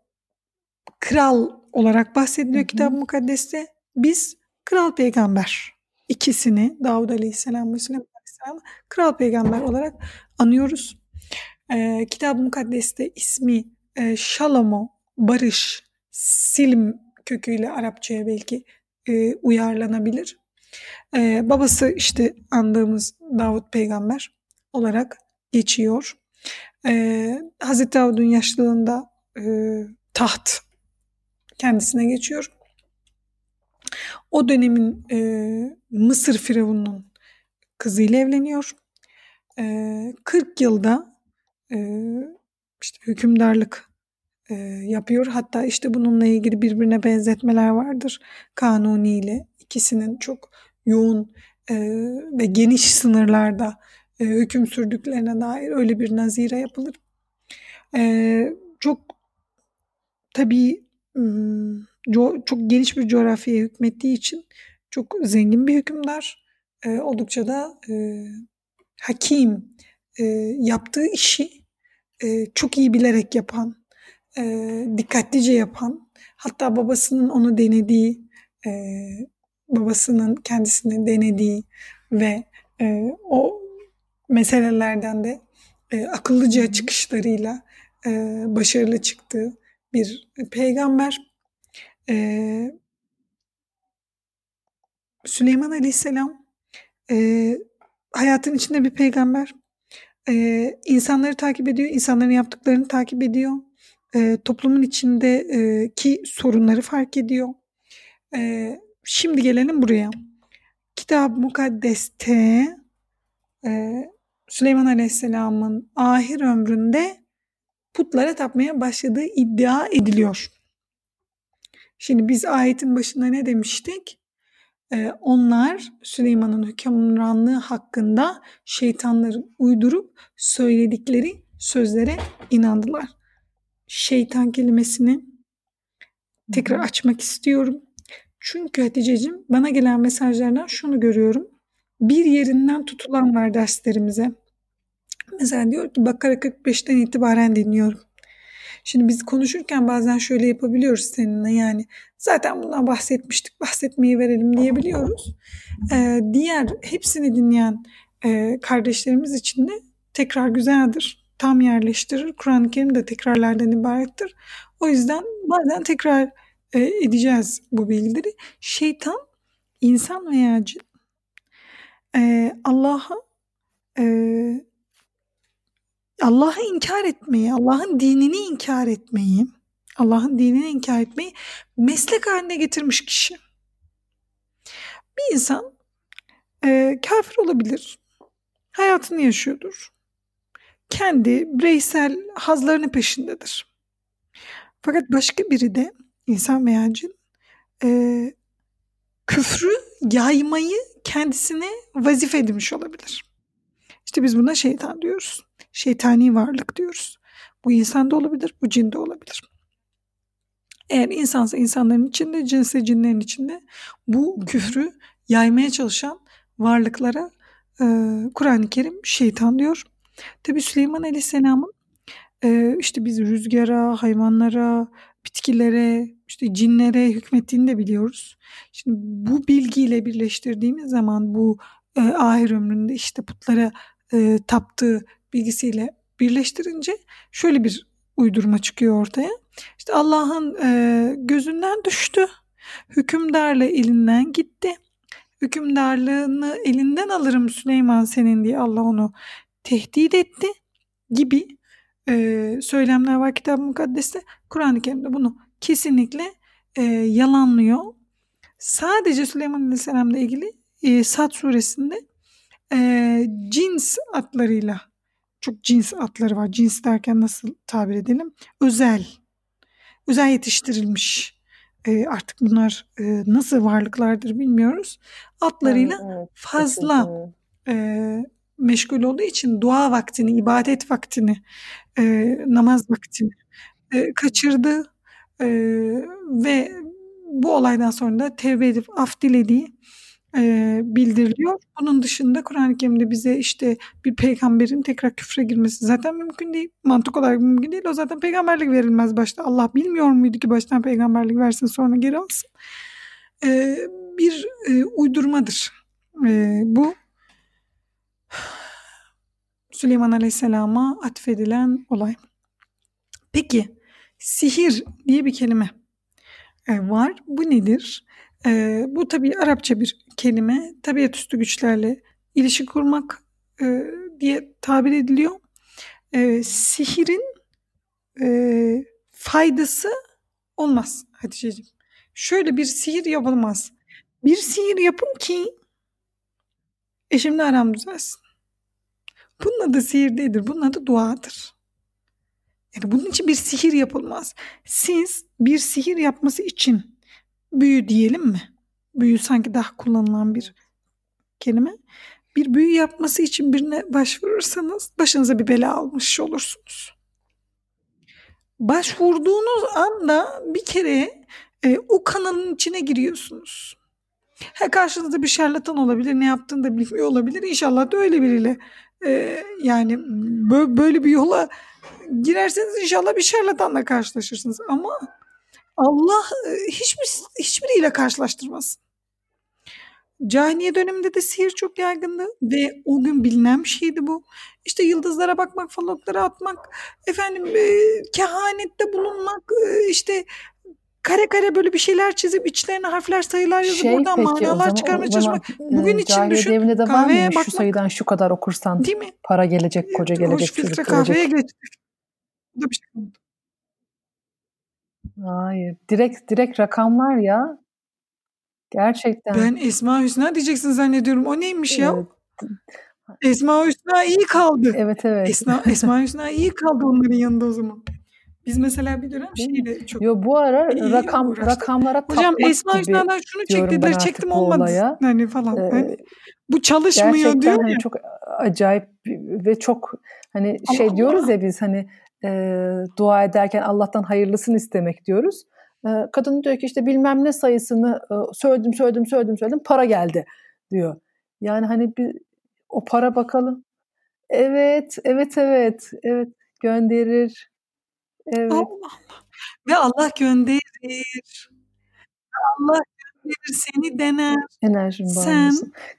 kral olarak bahsediliyor Kitab-ı Mukaddes'te. Biz kral peygamber ikisini Davud Aleyhisselam ve Süleyman Aleyhisselam kral peygamber olarak anıyoruz. Ee, Kitab-ı Mukaddes'te ismi e, Şalomo, barış, silm köküyle Arapçaya belki e, uyarlanabilir. Ee, babası işte andığımız Davut peygamber olarak geçiyor. Ee, Hazreti Davud'un yaşlılığında e, taht kendisine geçiyor. O dönemin e, Mısır firavununun kızıyla evleniyor. E, 40 yılda e, işte hükümdarlık e, yapıyor. Hatta işte bununla ilgili birbirine benzetmeler vardır. Kanuni ile ikisinin çok yoğun e, ve geniş sınırlarda e, hüküm sürdüklerine dair öyle bir nazire yapılır. E, çok tabii çok geniş bir coğrafyaya hükmettiği için çok zengin bir hükümdar. E, oldukça da e, hakim, e, yaptığı işi e, çok iyi bilerek yapan, e, dikkatlice yapan, hatta babasının onu denediği, e, babasının kendisini denediği ve e, o meselelerden de e, akıllıca çıkışlarıyla e, başarılı çıktığı bir peygamber. E, Süleyman Aleyhisselam e, hayatın içinde bir peygamber. E, insanları takip ediyor, insanların yaptıklarını takip ediyor. E, toplumun içindeki sorunları fark ediyor. E, şimdi gelelim buraya. Kitab-ı Mukaddes'te e, Süleyman Aleyhisselam'ın ahir ömründe putlara tapmaya başladığı iddia ediliyor. Şimdi biz ayetin başında ne demiştik? Ee, onlar Süleyman'ın hükümranlığı hakkında şeytanların uydurup söyledikleri sözlere inandılar. Şeytan kelimesini tekrar açmak istiyorum. Çünkü Hatice'cim bana gelen mesajlardan şunu görüyorum. Bir yerinden tutulan var derslerimize. Mesela diyor ki Bakara 45'ten itibaren dinliyorum. Şimdi biz konuşurken bazen şöyle yapabiliyoruz seninle yani zaten bundan bahsetmiştik bahsetmeyi verelim diyebiliyoruz. Ee, diğer hepsini dinleyen e, kardeşlerimiz için de tekrar güzeldir. Tam yerleştirir. Kur'an-ı Kerim de tekrarlardan ibarettir. O yüzden bazen tekrar edeceğiz bu bilgileri. Şeytan insan veya cin e, Allah'a e, Allah'ı inkar etmeyi, Allah'ın dinini inkar etmeyi, Allah'ın dinini inkar etmeyi meslek haline getirmiş kişi. Bir insan e, kafir olabilir, hayatını yaşıyordur. Kendi bireysel hazlarının peşindedir. Fakat başka biri de insan veya cin e, küfrü yaymayı kendisine vazife edinmiş olabilir. İşte biz buna şeytan diyoruz şeytani varlık diyoruz. Bu insan da olabilir, bu cin de olabilir. Eğer insansa insanların içinde, cinse cinlerin içinde bu küfrü yaymaya çalışan varlıklara e, Kur'an-ı Kerim şeytan diyor. Tabi Süleyman Aleyhisselam'ın e, işte biz rüzgara, hayvanlara, bitkilere, işte cinlere hükmettiğini de biliyoruz. Şimdi bu bilgiyle birleştirdiğimiz zaman bu e, ahir ömründe işte putlara e, taptığı bilgisiyle birleştirince şöyle bir uydurma çıkıyor ortaya. İşte Allah'ın e, gözünden düştü. Hükümdarla elinden gitti. Hükümdarlığını elinden alırım Süleyman senin diye Allah onu tehdit etti gibi e, söylemler var Kitab-ı Mukaddes'te. Kur'an-ı Kerim'de bunu kesinlikle e, yalanlıyor. Sadece Süleyman Aleyhisselam'la ilgili e, Sad suresinde e, cins atlarıyla çok cins atları var. Cins derken nasıl tabir edelim? Özel. Özel yetiştirilmiş. E, artık bunlar e, nasıl varlıklardır bilmiyoruz. Atlarıyla evet. fazla e, meşgul olduğu için dua vaktini, ibadet vaktini, e, namaz vaktini e, kaçırdı e, ve bu olaydan sonra da tevbe edip af dilediği e, bildiriliyor. Bunun dışında Kur'an-ı Kerim'de bize işte bir peygamberin tekrar küfre girmesi zaten mümkün değil. Mantık olarak mümkün değil. O zaten peygamberlik verilmez başta. Allah bilmiyor muydu ki baştan peygamberlik versin sonra geri alsın. E, bir e, uydurmadır. E, bu Süleyman Aleyhisselam'a atfedilen olay. Peki sihir diye bir kelime var. Bu nedir? E, bu tabii Arapça bir kelime. Tabiat üstü güçlerle ilişki kurmak e, diye tabir ediliyor. E, sihirin e, faydası olmaz Hatice'ciğim. Şöyle bir sihir yapılmaz. Bir sihir yapın ki eşimle aram düzelsin. Bunun adı sihir değildir. Bunun adı duadır. Yani bunun için bir sihir yapılmaz. Siz bir sihir yapması için büyü diyelim mi? Büyü sanki daha kullanılan bir kelime. Bir büyü yapması için birine başvurursanız başınıza bir bela almış olursunuz. Başvurduğunuz anda bir kere e, o kanalın içine giriyorsunuz. Ha, karşınızda bir şarlatan olabilir, ne yaptığını da bilmiyor olabilir. İnşallah da öyle biriyle e, yani böyle bir yola girerseniz inşallah bir şarlatanla karşılaşırsınız. Ama Allah e, hiçbir hiçbiriyle karşılaştırmasın. Cahiliye döneminde de sihir çok yaygındı ve o gün bilinen bir şeydi bu. İşte yıldızlara bakmak, faloklara atmak, efendim e, kehanette bulunmak, e, işte kare kare böyle bir şeyler çizip içlerine harfler sayılar yazıp şey, oradan peki, manalar çıkarmaya çalışmak. Bugün için düşün. Devinde de var mı? Bakmak, şu sayıdan şu kadar okursan değil mi? para gelecek, koca gelecek, çocuk gelecek. kahveye gelecek. Bir şey. Hayır. Direkt direkt rakamlar ya. Gerçekten. Ben Esma Hüsna diyeceksin zannediyorum. O neymiş ya? Esma Hüsna iyi kaldı. Evet evet. Esma, Esma Hüsna iyi kaldı onların yanında o zaman. Biz mesela bir dönem şeyle çok Yo bu ara rakam uğraştık. rakamlara Hocam Esma Hüsna'dan şunu çek dediler çektim olmadı. Olaya. Hani falan. Ee, hani, bu çalışmıyor gerçekten diyor hani ya. çok acayip ve çok hani Allah şey Allah. diyoruz ya biz hani e, dua ederken Allah'tan hayırlısını istemek diyoruz. E, kadın diyor ki işte bilmem ne sayısını e, söyledim söyledim söyledim söyledim para geldi diyor. Yani hani bir o para bakalım. Evet, evet, evet, evet gönderir. Evet. Allah Allah. Ve Allah gönderir. Allah gönderir, seni dener. Enerjin Sen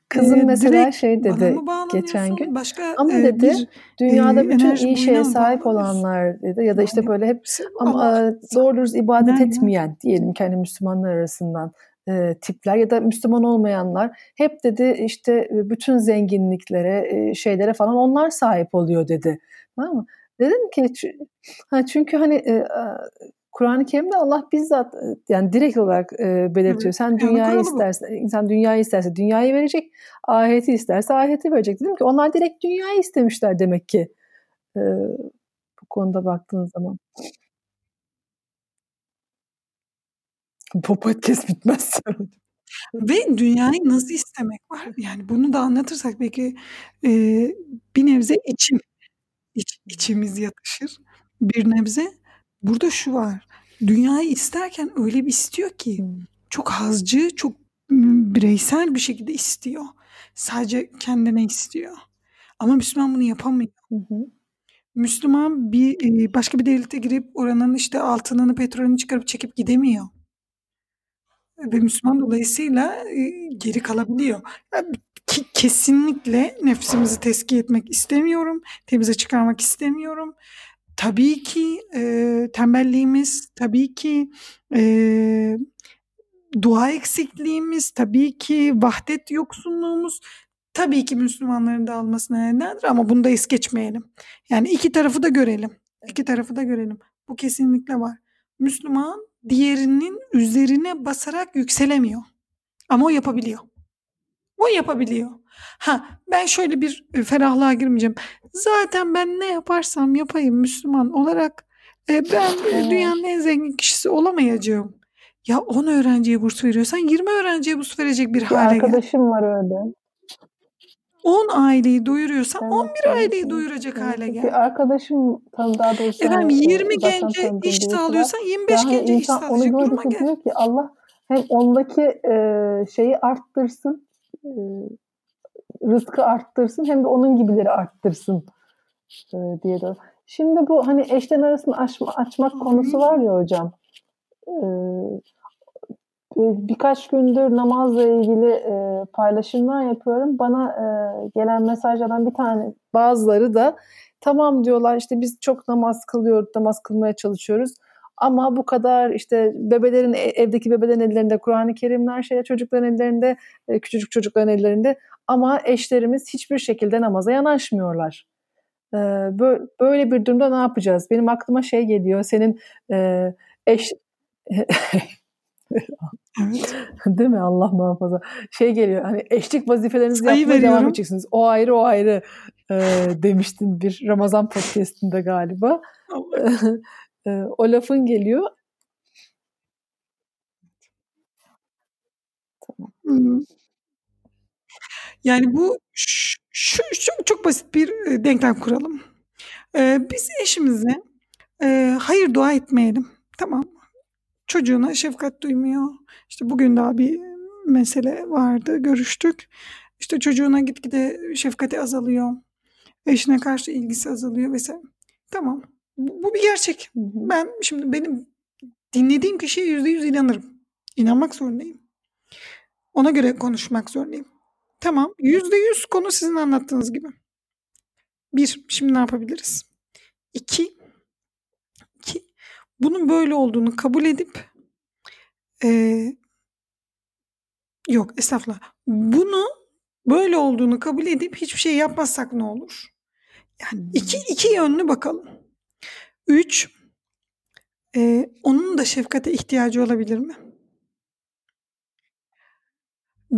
Kızım e, mesela şey dedi geçen gün. Başka, ama e, dedi bir, dünyada e, bütün iyi şeye sahip olanlar dedi ya da işte böyle hep ama doğru dürüst ibadet Nerede? etmeyen diyelim kendi hani Müslümanlar arasından e, tipler ya da Müslüman olmayanlar hep dedi işte bütün zenginliklere e, şeylere falan onlar sahip oluyor dedi. Tamam mı? Dedim ki ha çünkü hani e, Kur'an-ı Kerim'de Allah bizzat e, yani direkt olarak e, belirtiyor. Sen dünyayı istersen, insan dünyayı isterse dünyayı verecek, ahireti isterse ahireti verecek. Dedim ki onlar direkt dünyayı istemişler demek ki e, bu konuda baktığın zaman. Bu podcast bitmez. Ve dünyayı nasıl istemek var? Yani bunu da anlatırsak belki e, bir nebze içim iç, içimiz yatışır bir nebze. Burada şu var. Dünyayı isterken öyle bir istiyor ki çok hazcı, çok bireysel bir şekilde istiyor. Sadece kendine istiyor. Ama Müslüman bunu yapamıyor. Hı hı. Müslüman bir başka bir devlete girip oranın işte altınını, petrolünü çıkarıp çekip gidemiyor. Ve Müslüman dolayısıyla geri kalabiliyor. Yani ki kesinlikle nefsimizi tezkiye etmek istemiyorum. Temize çıkarmak istemiyorum. Tabii ki e, tembelliğimiz, tabii ki e, dua eksikliğimiz, tabii ki vahdet yoksunluğumuz, tabii ki Müslümanların dağılmasına nedendir ama bunu da es geçmeyelim. Yani iki tarafı da görelim. İki tarafı da görelim. Bu kesinlikle var. Müslüman diğerinin üzerine basarak yükselemiyor. Ama o yapabiliyor. O yapabiliyor. Ha ben şöyle bir e, ferahlığa girmeyeceğim. Zaten ben ne yaparsam yapayım Müslüman olarak e, ben dünyanın en zengin kişisi olamayacağım. Ya 10 öğrenciye burs veriyorsan 20 öğrenciye burs verecek bir, bir hale gel. arkadaşım var öyle. 10 aileyi doyuruyorsan evet, 11 evet, aileyi doyuracak evet. hale gel. Bir arkadaşım tam daha doğrusu. Efendim 20 gence iş sağlıyorsan 25 yani gence iş sağlayacak duruma gel. Diyor ki Allah hem ondaki e, şeyi arttırsın e, rızkı arttırsın hem de onun gibileri arttırsın e, diye de. Şimdi bu hani eşten arasını açma, açmak konusu var ya hocam. E, birkaç gündür namazla ilgili e, paylaşımlar yapıyorum. Bana e, gelen mesajlardan bir tane bazıları da tamam diyorlar işte biz çok namaz kılıyoruz, namaz kılmaya çalışıyoruz. Ama bu kadar işte bebelerin e, evdeki bebelerin ellerinde Kur'an-ı Kerimler, şey çocukların ellerinde, e, küçücük çocukların ellerinde ama eşlerimiz hiçbir şekilde namaza yanaşmıyorlar. Böyle bir durumda ne yapacağız? Benim aklıma şey geliyor. Senin eş. Değil mi? Allah muhafaza. Şey geliyor hani eşlik vazifelerinizi Sayı yapmaya veriyorum. devam edeceksiniz. O ayrı o ayrı e, demiştin bir Ramazan podcastinde galiba. e, o lafın geliyor. Tamam. Yani bu şu, şu çok, çok basit bir denklem kuralım. Ee, biz eşimize e, hayır dua etmeyelim. Tamam çocuğuna şefkat duymuyor. İşte bugün daha bir mesele vardı, görüştük. İşte çocuğuna gitgide şefkati azalıyor. Eşine karşı ilgisi azalıyor vesaire. Tamam. Bu, bu bir gerçek. Ben şimdi benim dinlediğim kişiye yüzde yüz inanırım. İnanmak zorundayım. Ona göre konuşmak zorundayım. Tamam. Yüzde yüz konu sizin anlattığınız gibi. Bir, şimdi ne yapabiliriz? İki, iki bunun böyle olduğunu kabul edip e, yok estağfurullah bunu böyle olduğunu kabul edip hiçbir şey yapmazsak ne olur? Yani iki, iki yönlü bakalım. Üç, e, onun da şefkate ihtiyacı olabilir mi?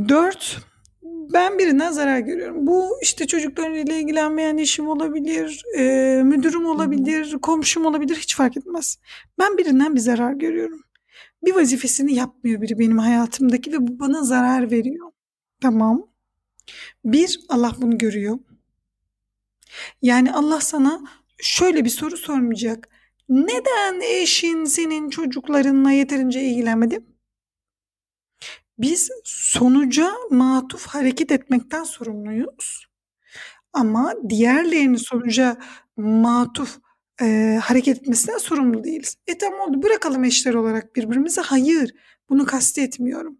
Dört, ben birinden zarar görüyorum. Bu işte çocuklarıyla ilgilenmeyen eşim olabilir, e, müdürüm olabilir, komşum olabilir hiç fark etmez. Ben birinden bir zarar görüyorum. Bir vazifesini yapmıyor biri benim hayatımdaki ve bu bana zarar veriyor. Tamam. Bir, Allah bunu görüyor. Yani Allah sana şöyle bir soru sormayacak. Neden eşin senin çocuklarınla yeterince ilgilenmedi? Biz sonuca matuf hareket etmekten sorumluyuz. Ama diğerlerini sonuca matuf e, hareket etmesinden sorumlu değiliz. E tamam oldu bırakalım eşler olarak birbirimize. Hayır bunu kastetmiyorum.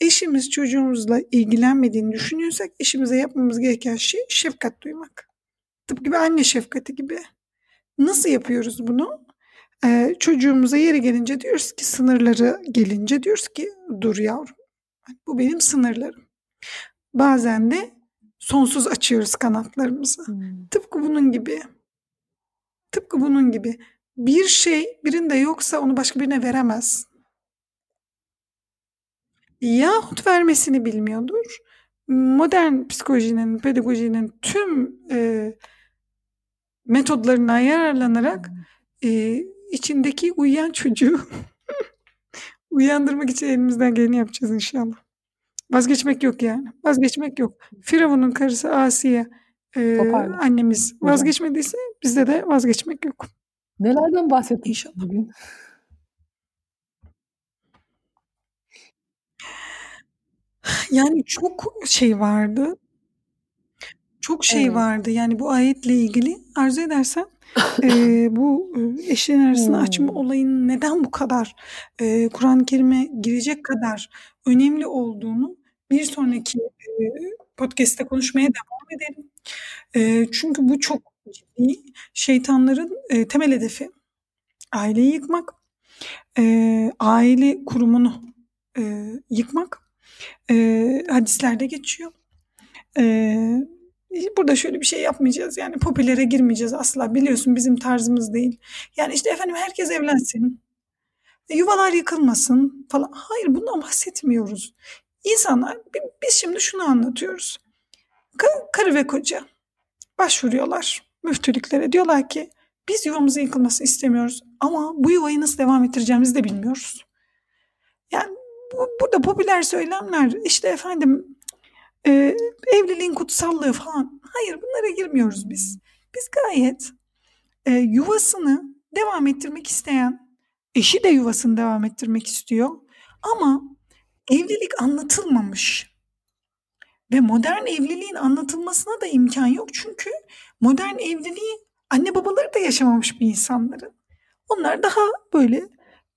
Eşimiz çocuğumuzla ilgilenmediğini düşünüyorsak eşimize yapmamız gereken şey şefkat duymak. Tıpkı gibi anne şefkati gibi. Nasıl yapıyoruz bunu? Ee, çocuğumuza yeri gelince diyoruz ki sınırları gelince diyoruz ki dur yavrum bu benim sınırlarım. Bazen de sonsuz açıyoruz kanatlarımızı. Hmm. Tıpkı bunun gibi. Tıpkı bunun gibi. Bir şey birinde yoksa onu başka birine veremez. Yahut vermesini bilmiyordur. Modern psikolojinin, pedagojinin tüm e, metodlarına yararlanarak e, içindeki uyuyan çocuğu uyandırmak için elimizden geleni yapacağız inşallah. Vazgeçmek yok yani. Vazgeçmek yok. Firavun'un karısı Asiye e, annemiz vazgeçmediyse bizde de vazgeçmek yok. Nelerden bahsettin inşallah bugün? Yani çok şey vardı. Çok şey evet. vardı. Yani bu ayetle ilgili arzu edersen e, bu eşlerin arasını hmm. açma olayının neden bu kadar e, Kur'an-ı Kerim'e girecek kadar önemli olduğunu bir sonraki e, podcast'te konuşmaya devam edelim. E, çünkü bu çok ciddi şeytanların e, temel hedefi aileyi yıkmak, e, aile kurumunu e, yıkmak e, hadislerde geçiyor. E, burada şöyle bir şey yapmayacağız yani popülere girmeyeceğiz asla biliyorsun bizim tarzımız değil. Yani işte efendim herkes evlensin, e, yuvalar yıkılmasın falan. Hayır bundan bahsetmiyoruz. İnsanlar biz şimdi şunu anlatıyoruz. Karı ve koca başvuruyorlar müftülüklere. Diyorlar ki biz yuvamızın yıkılmasını istemiyoruz ama bu yuvayı nasıl devam ettireceğimizi de bilmiyoruz. Yani bu, burada popüler söylemler işte efendim e, evliliğin kutsallığı falan. Hayır bunlara girmiyoruz biz. Biz gayet e, yuvasını devam ettirmek isteyen, eşi de yuvasını devam ettirmek istiyor. Ama evlilik anlatılmamış. Ve modern evliliğin anlatılmasına da imkan yok. Çünkü modern evliliği anne babaları da yaşamamış bir insanların. Onlar daha böyle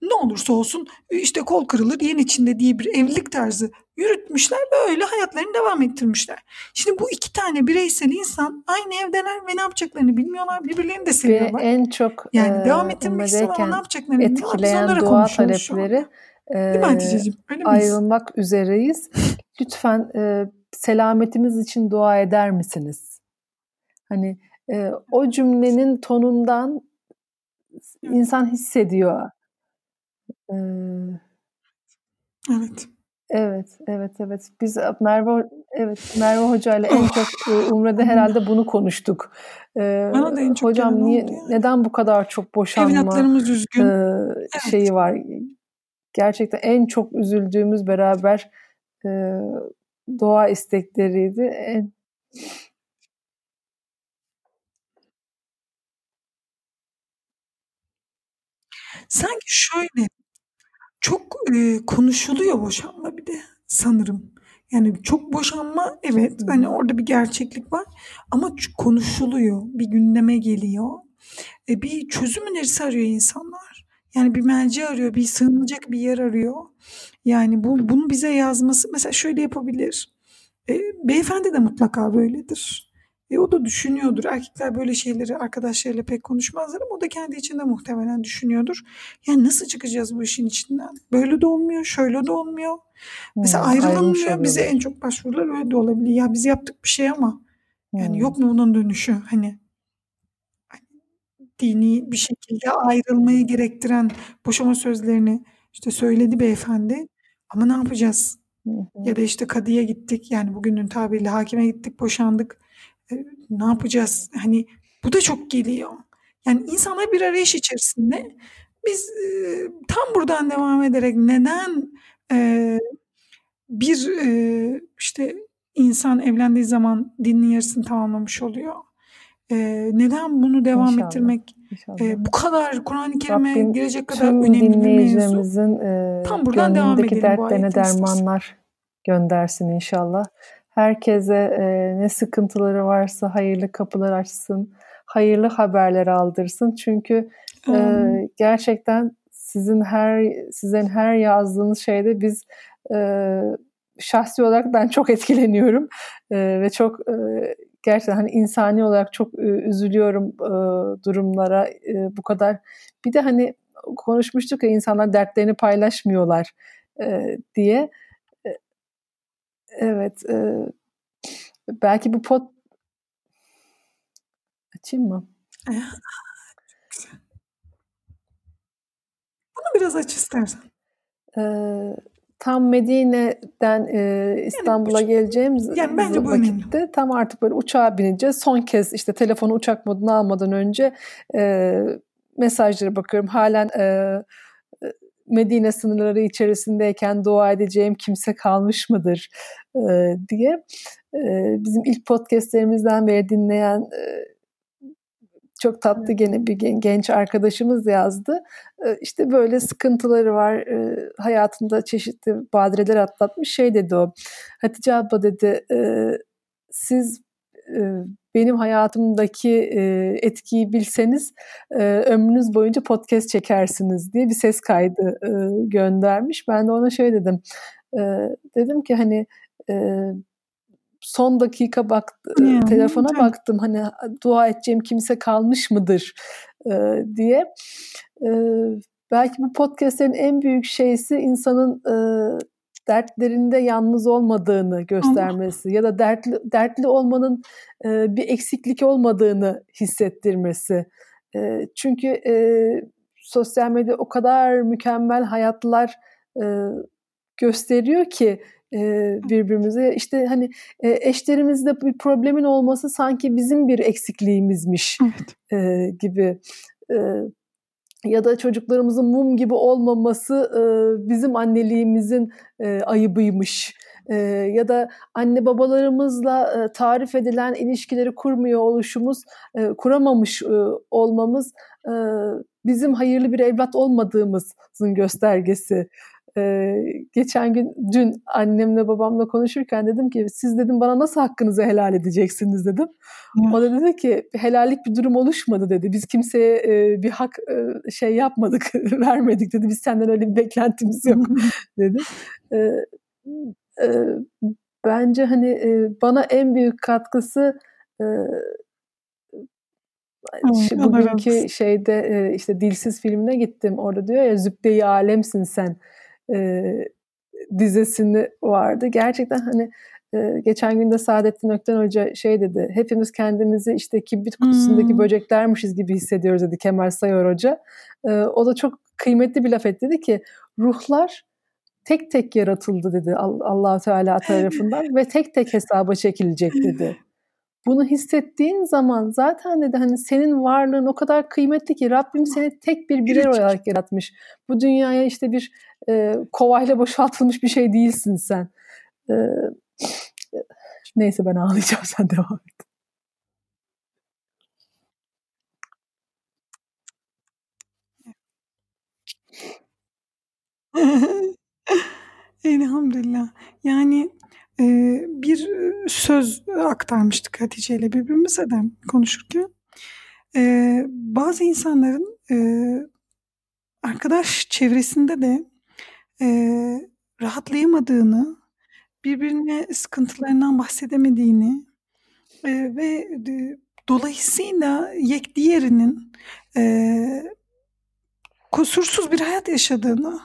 ne olursa olsun işte kol kırılır yen içinde diye bir evlilik tarzı yürütmüşler böyle hayatlarını devam ettirmişler. Şimdi bu iki tane bireysel insan aynı evdeler ve ne yapacaklarını bilmiyorlar. Birbirlerini de seviyorlar. Ve en çok yani e, devam ettirmek istiyorlar ne yapacaklarını bilmiyorlar. Biz onlara dua talepleri e, ayrılmak üzereyiz. Lütfen e, selametimiz için dua eder misiniz? Hani e, o cümlenin tonundan insan hissediyor. Ee, evet. Evet, evet, evet. Biz Merve evet Merve Hoca ile en çok e, Umre'de herhalde bunu konuştuk. Ee, Bana da en çok hocam niye yani. neden bu kadar çok boşanma Evlatlarımız üzgün. E, şeyi evet. var. Gerçekten en çok üzüldüğümüz beraber e, doğa istekleriydi. En, Sanki şöyle çok, eee, konuşuluyor boşanma bir de sanırım. Yani çok boşanma evet, hani, orada bir gerçeklik var ama konuşuluyor, bir gündeme geliyor. E, bir çözüm önerisi arıyor insanlar. Yani bir merci arıyor, bir sığınacak bir yer arıyor. Yani bu bunu bize yazması mesela şöyle yapabilir. Eee, beyefendi de mutlaka böyledir. E o da düşünüyordur. Erkekler böyle şeyleri arkadaşlarıyla pek konuşmazlar ama o da kendi içinde muhtemelen düşünüyordur. Yani nasıl çıkacağız bu işin içinden? Böyle de olmuyor, şöyle de olmuyor. Hmm, Mesela ayrılınmıyor. Bize en çok başvurular öyle de olabilir. Ya biz yaptık bir şey ama yani hmm. yok mu bunun dönüşü? Hani, hani dini bir şekilde ayrılmayı gerektiren boşama sözlerini işte söyledi beyefendi. Ama ne yapacağız? Hı Ya da işte kadıya gittik yani bugünün tabiriyle hakime gittik boşandık ne yapacağız? Hani bu da çok geliyor. Yani insanlar bir arayış içerisinde biz e, tam buradan devam ederek neden e, bir e, işte insan evlendiği zaman dinin yarısını tamamlamış oluyor? E, neden bunu devam inşallah, ettirmek inşallah. E, bu kadar Kur'an-ı Kerim'e girecek kadar önemli bir mevzu? E, tam buradan devam edelim dertlerine dermanlar göndersin inşallah. Herkese e, ne sıkıntıları varsa hayırlı kapılar açsın, hayırlı haberler aldırsın. Çünkü e, gerçekten sizin her sizin her yazdığınız şeyde biz e, şahsi olarak ben çok etkileniyorum e, ve çok e, gerçekten hani insani olarak çok e, üzülüyorum e, durumlara e, bu kadar. Bir de hani konuşmuştuk ya insanlar dertlerini paylaşmıyorlar e, diye. Evet. E, belki bu pot açayım mı? Bunu biraz aç istersen. E, tam Medine'den e, İstanbul'a yani, geleceğimiz yani bence vakitte önemli. tam artık böyle uçağa bineceğiz. Son kez işte telefonu uçak moduna almadan önce e, mesajlara bakıyorum. Halen e, Medine sınırları içerisindeyken dua edeceğim kimse kalmış mıdır e, diye e, bizim ilk podcastlerimizden beri dinleyen e, çok tatlı gene bir genç arkadaşımız yazdı. E, işte böyle sıkıntıları var. E, hayatında çeşitli badireler atlatmış. Şey dedi o. Hatice abla dedi e, siz benim hayatımdaki etkiyi bilseniz ömrünüz boyunca podcast çekersiniz diye bir ses kaydı göndermiş. Ben de ona şey dedim. Dedim ki hani son dakika bak hmm. telefona baktım hani dua edeceğim kimse kalmış mıdır diye. Belki bu podcastlerin en büyük şeysi insanın dertlerinde yalnız olmadığını göstermesi ya da dertli dertli olmanın e, bir eksiklik olmadığını hissettirmesi. E, çünkü e, sosyal medya o kadar mükemmel hayatlar e, gösteriyor ki e, birbirimize işte hani e, eşlerimizde bir problemin olması sanki bizim bir eksikliğimizmiş evet. e, gibi e, ya da çocuklarımızın mum gibi olmaması e, bizim anneliğimizin e, ayıbıymış. E, ya da anne babalarımızla e, tarif edilen ilişkileri kurmuyor oluşumuz, e, kuramamış e, olmamız e, bizim hayırlı bir evlat olmadığımızın göstergesi Ee, geçen gün dün annemle babamla konuşurken dedim ki siz dedim bana nasıl hakkınızı helal edeceksiniz dedim. Hmm. O da dedi ki helallik bir durum oluşmadı dedi. Biz kimseye e, bir hak e, şey yapmadık, vermedik dedi. Biz senden öyle bir beklentimiz yok dedi. E, e, bence hani e, bana en büyük katkısı e, Evet, bugünkü şeyde e, işte Dilsiz filmine gittim. Orada diyor ya zübde alemsin sen e, dizesini vardı. Gerçekten hani e, geçen günde Saadettin Ökten Hoca şey dedi. Hepimiz kendimizi işte kibrit kutusundaki hmm. böceklermişiz gibi hissediyoruz dedi Kemal Sayar Hoca. E, o da çok kıymetli bir laf etti. Dedi ki ruhlar tek tek yaratıldı dedi Allah Teala tarafından ve tek tek hesaba çekilecek dedi. Bunu hissettiğin zaman zaten dedi hani senin varlığın o kadar kıymetli ki Rabbim seni tek bir birey olarak yaratmış. Bu dünyaya işte bir e, kovayla boşaltılmış bir şey değilsin sen. E, neyse ben ağlayacağım sen devam et. Elhamdülillah. Yani bir söz aktarmıştık Hatice ile birbirimize de konuşurken. E, bazı insanların e, arkadaş çevresinde de e, rahatlayamadığını, birbirine sıkıntılarından bahsedemediğini e, ve e, dolayısıyla yek diğerinin e, kusursuz bir hayat yaşadığını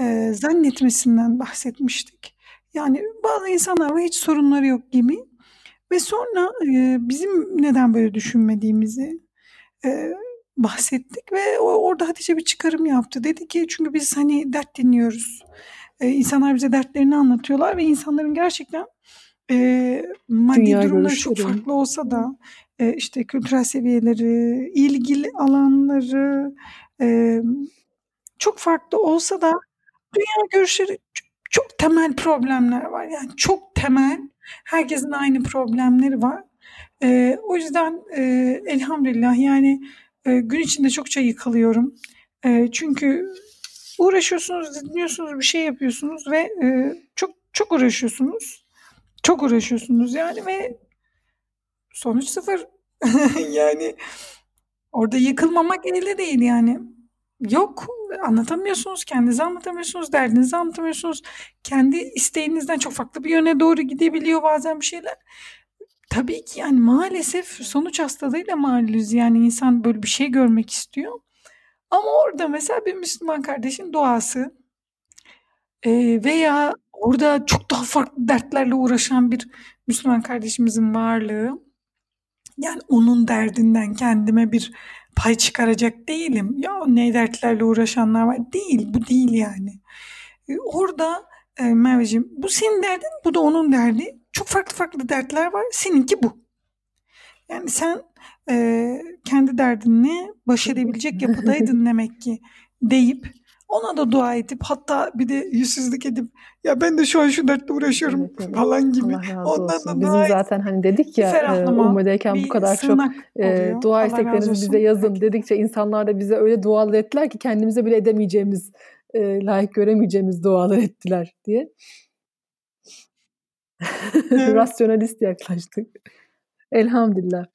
e, zannetmesinden bahsetmiştik. Yani bazı insanlar var hiç sorunları yok gibi ve sonra e, bizim neden böyle düşünmediğimizi e, bahsettik ve orada Hatice bir çıkarım yaptı. Dedi ki çünkü biz hani dert dinliyoruz. E, insanlar bize dertlerini anlatıyorlar ve insanların gerçekten e, maddi Dünya durumları çok farklı olsa da e, işte kültürel seviyeleri, ilgili alanları e, çok farklı olsa da dünya görüşleri çok temel problemler var. Yani çok temel, herkesin aynı problemleri var. Eee, o yüzden, eee, elhamdülillah yani, eee, gün içinde çokça yıkılıyorum. Eee, çünkü uğraşıyorsunuz, dinliyorsunuz, bir şey yapıyorsunuz ve, eee, çok çok uğraşıyorsunuz. Çok uğraşıyorsunuz yani ve sonuç sıfır. Yani orada yıkılmamak elde değil yani. Yok, anlatamıyorsunuz, kendinizi anlatamıyorsunuz, derdinizi anlatamıyorsunuz. Kendi isteğinizden çok farklı bir yöne doğru gidebiliyor bazen bir şeyler. Tabii ki yani maalesef sonuç hastalığıyla maluz yani insan böyle bir şey görmek istiyor. Ama orada mesela bir Müslüman kardeşin duası e, veya orada çok daha farklı dertlerle uğraşan bir Müslüman kardeşimizin varlığı yani onun derdinden kendime bir pay çıkaracak değilim. Ya ne dertlerle uğraşanlar var. Değil, bu değil yani. E, orada e, Merveciğim bu senin derdin, bu da onun derdi. Çok farklı farklı dertler var. Seninki bu. Yani sen e, kendi derdini baş edebilecek yapıdaydın demek ki deyip ona da dua edip hatta bir de yüzsüzlük edip ya ben de şu an şu dertle uğraşıyorum evet, evet. falan gibi. Ondan da Bizim zaten hani dedik ya e, Umre'deyken bu kadar çok e, dua isteklerinizi bize yazın Peki. dedikçe insanlar da bize öyle dualar ettiler ki kendimize bile edemeyeceğimiz e, layık göremeyeceğimiz dualar ettiler diye. Evet. Rasyonalist yaklaştık. Elhamdülillah.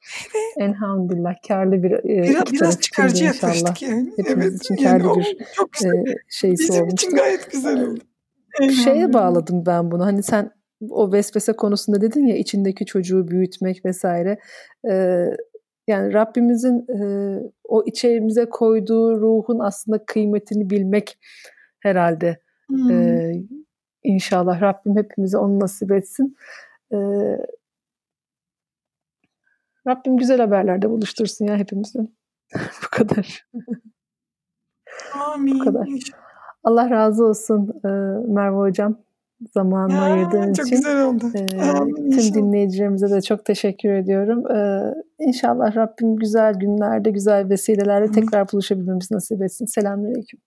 Elhamdülillah. Karlı bir e, biraz, biraz çıkarcı yaklaştık yani. Hepimiz evet, için yani karlı bir çok güzel. e, şeysi Bizim olmuştu. için gayet güzel oldu. Şeye bağladım ben bunu. Hani sen o vesvese konusunda dedin ya içindeki çocuğu büyütmek vesaire. Ee, yani Rabbimizin e, o içerimize koyduğu ruhun aslında kıymetini bilmek herhalde. Hmm. Ee, inşallah Rabbim hepimize onu nasip etsin. Ee, Rabbim güzel haberlerde buluştursun ya hepimizi. Bu kadar. Amin. Bu kadar. Allah razı olsun e, Merve Hocam zamanını ayırdığın çok için. güzel oldu. Ee, Amin, tüm dinleyicilerimize de çok teşekkür ediyorum. Ee, inşallah Rabbim güzel günlerde, güzel vesilelerle tekrar buluşabilmemizi nasip etsin. Selamünaleyküm.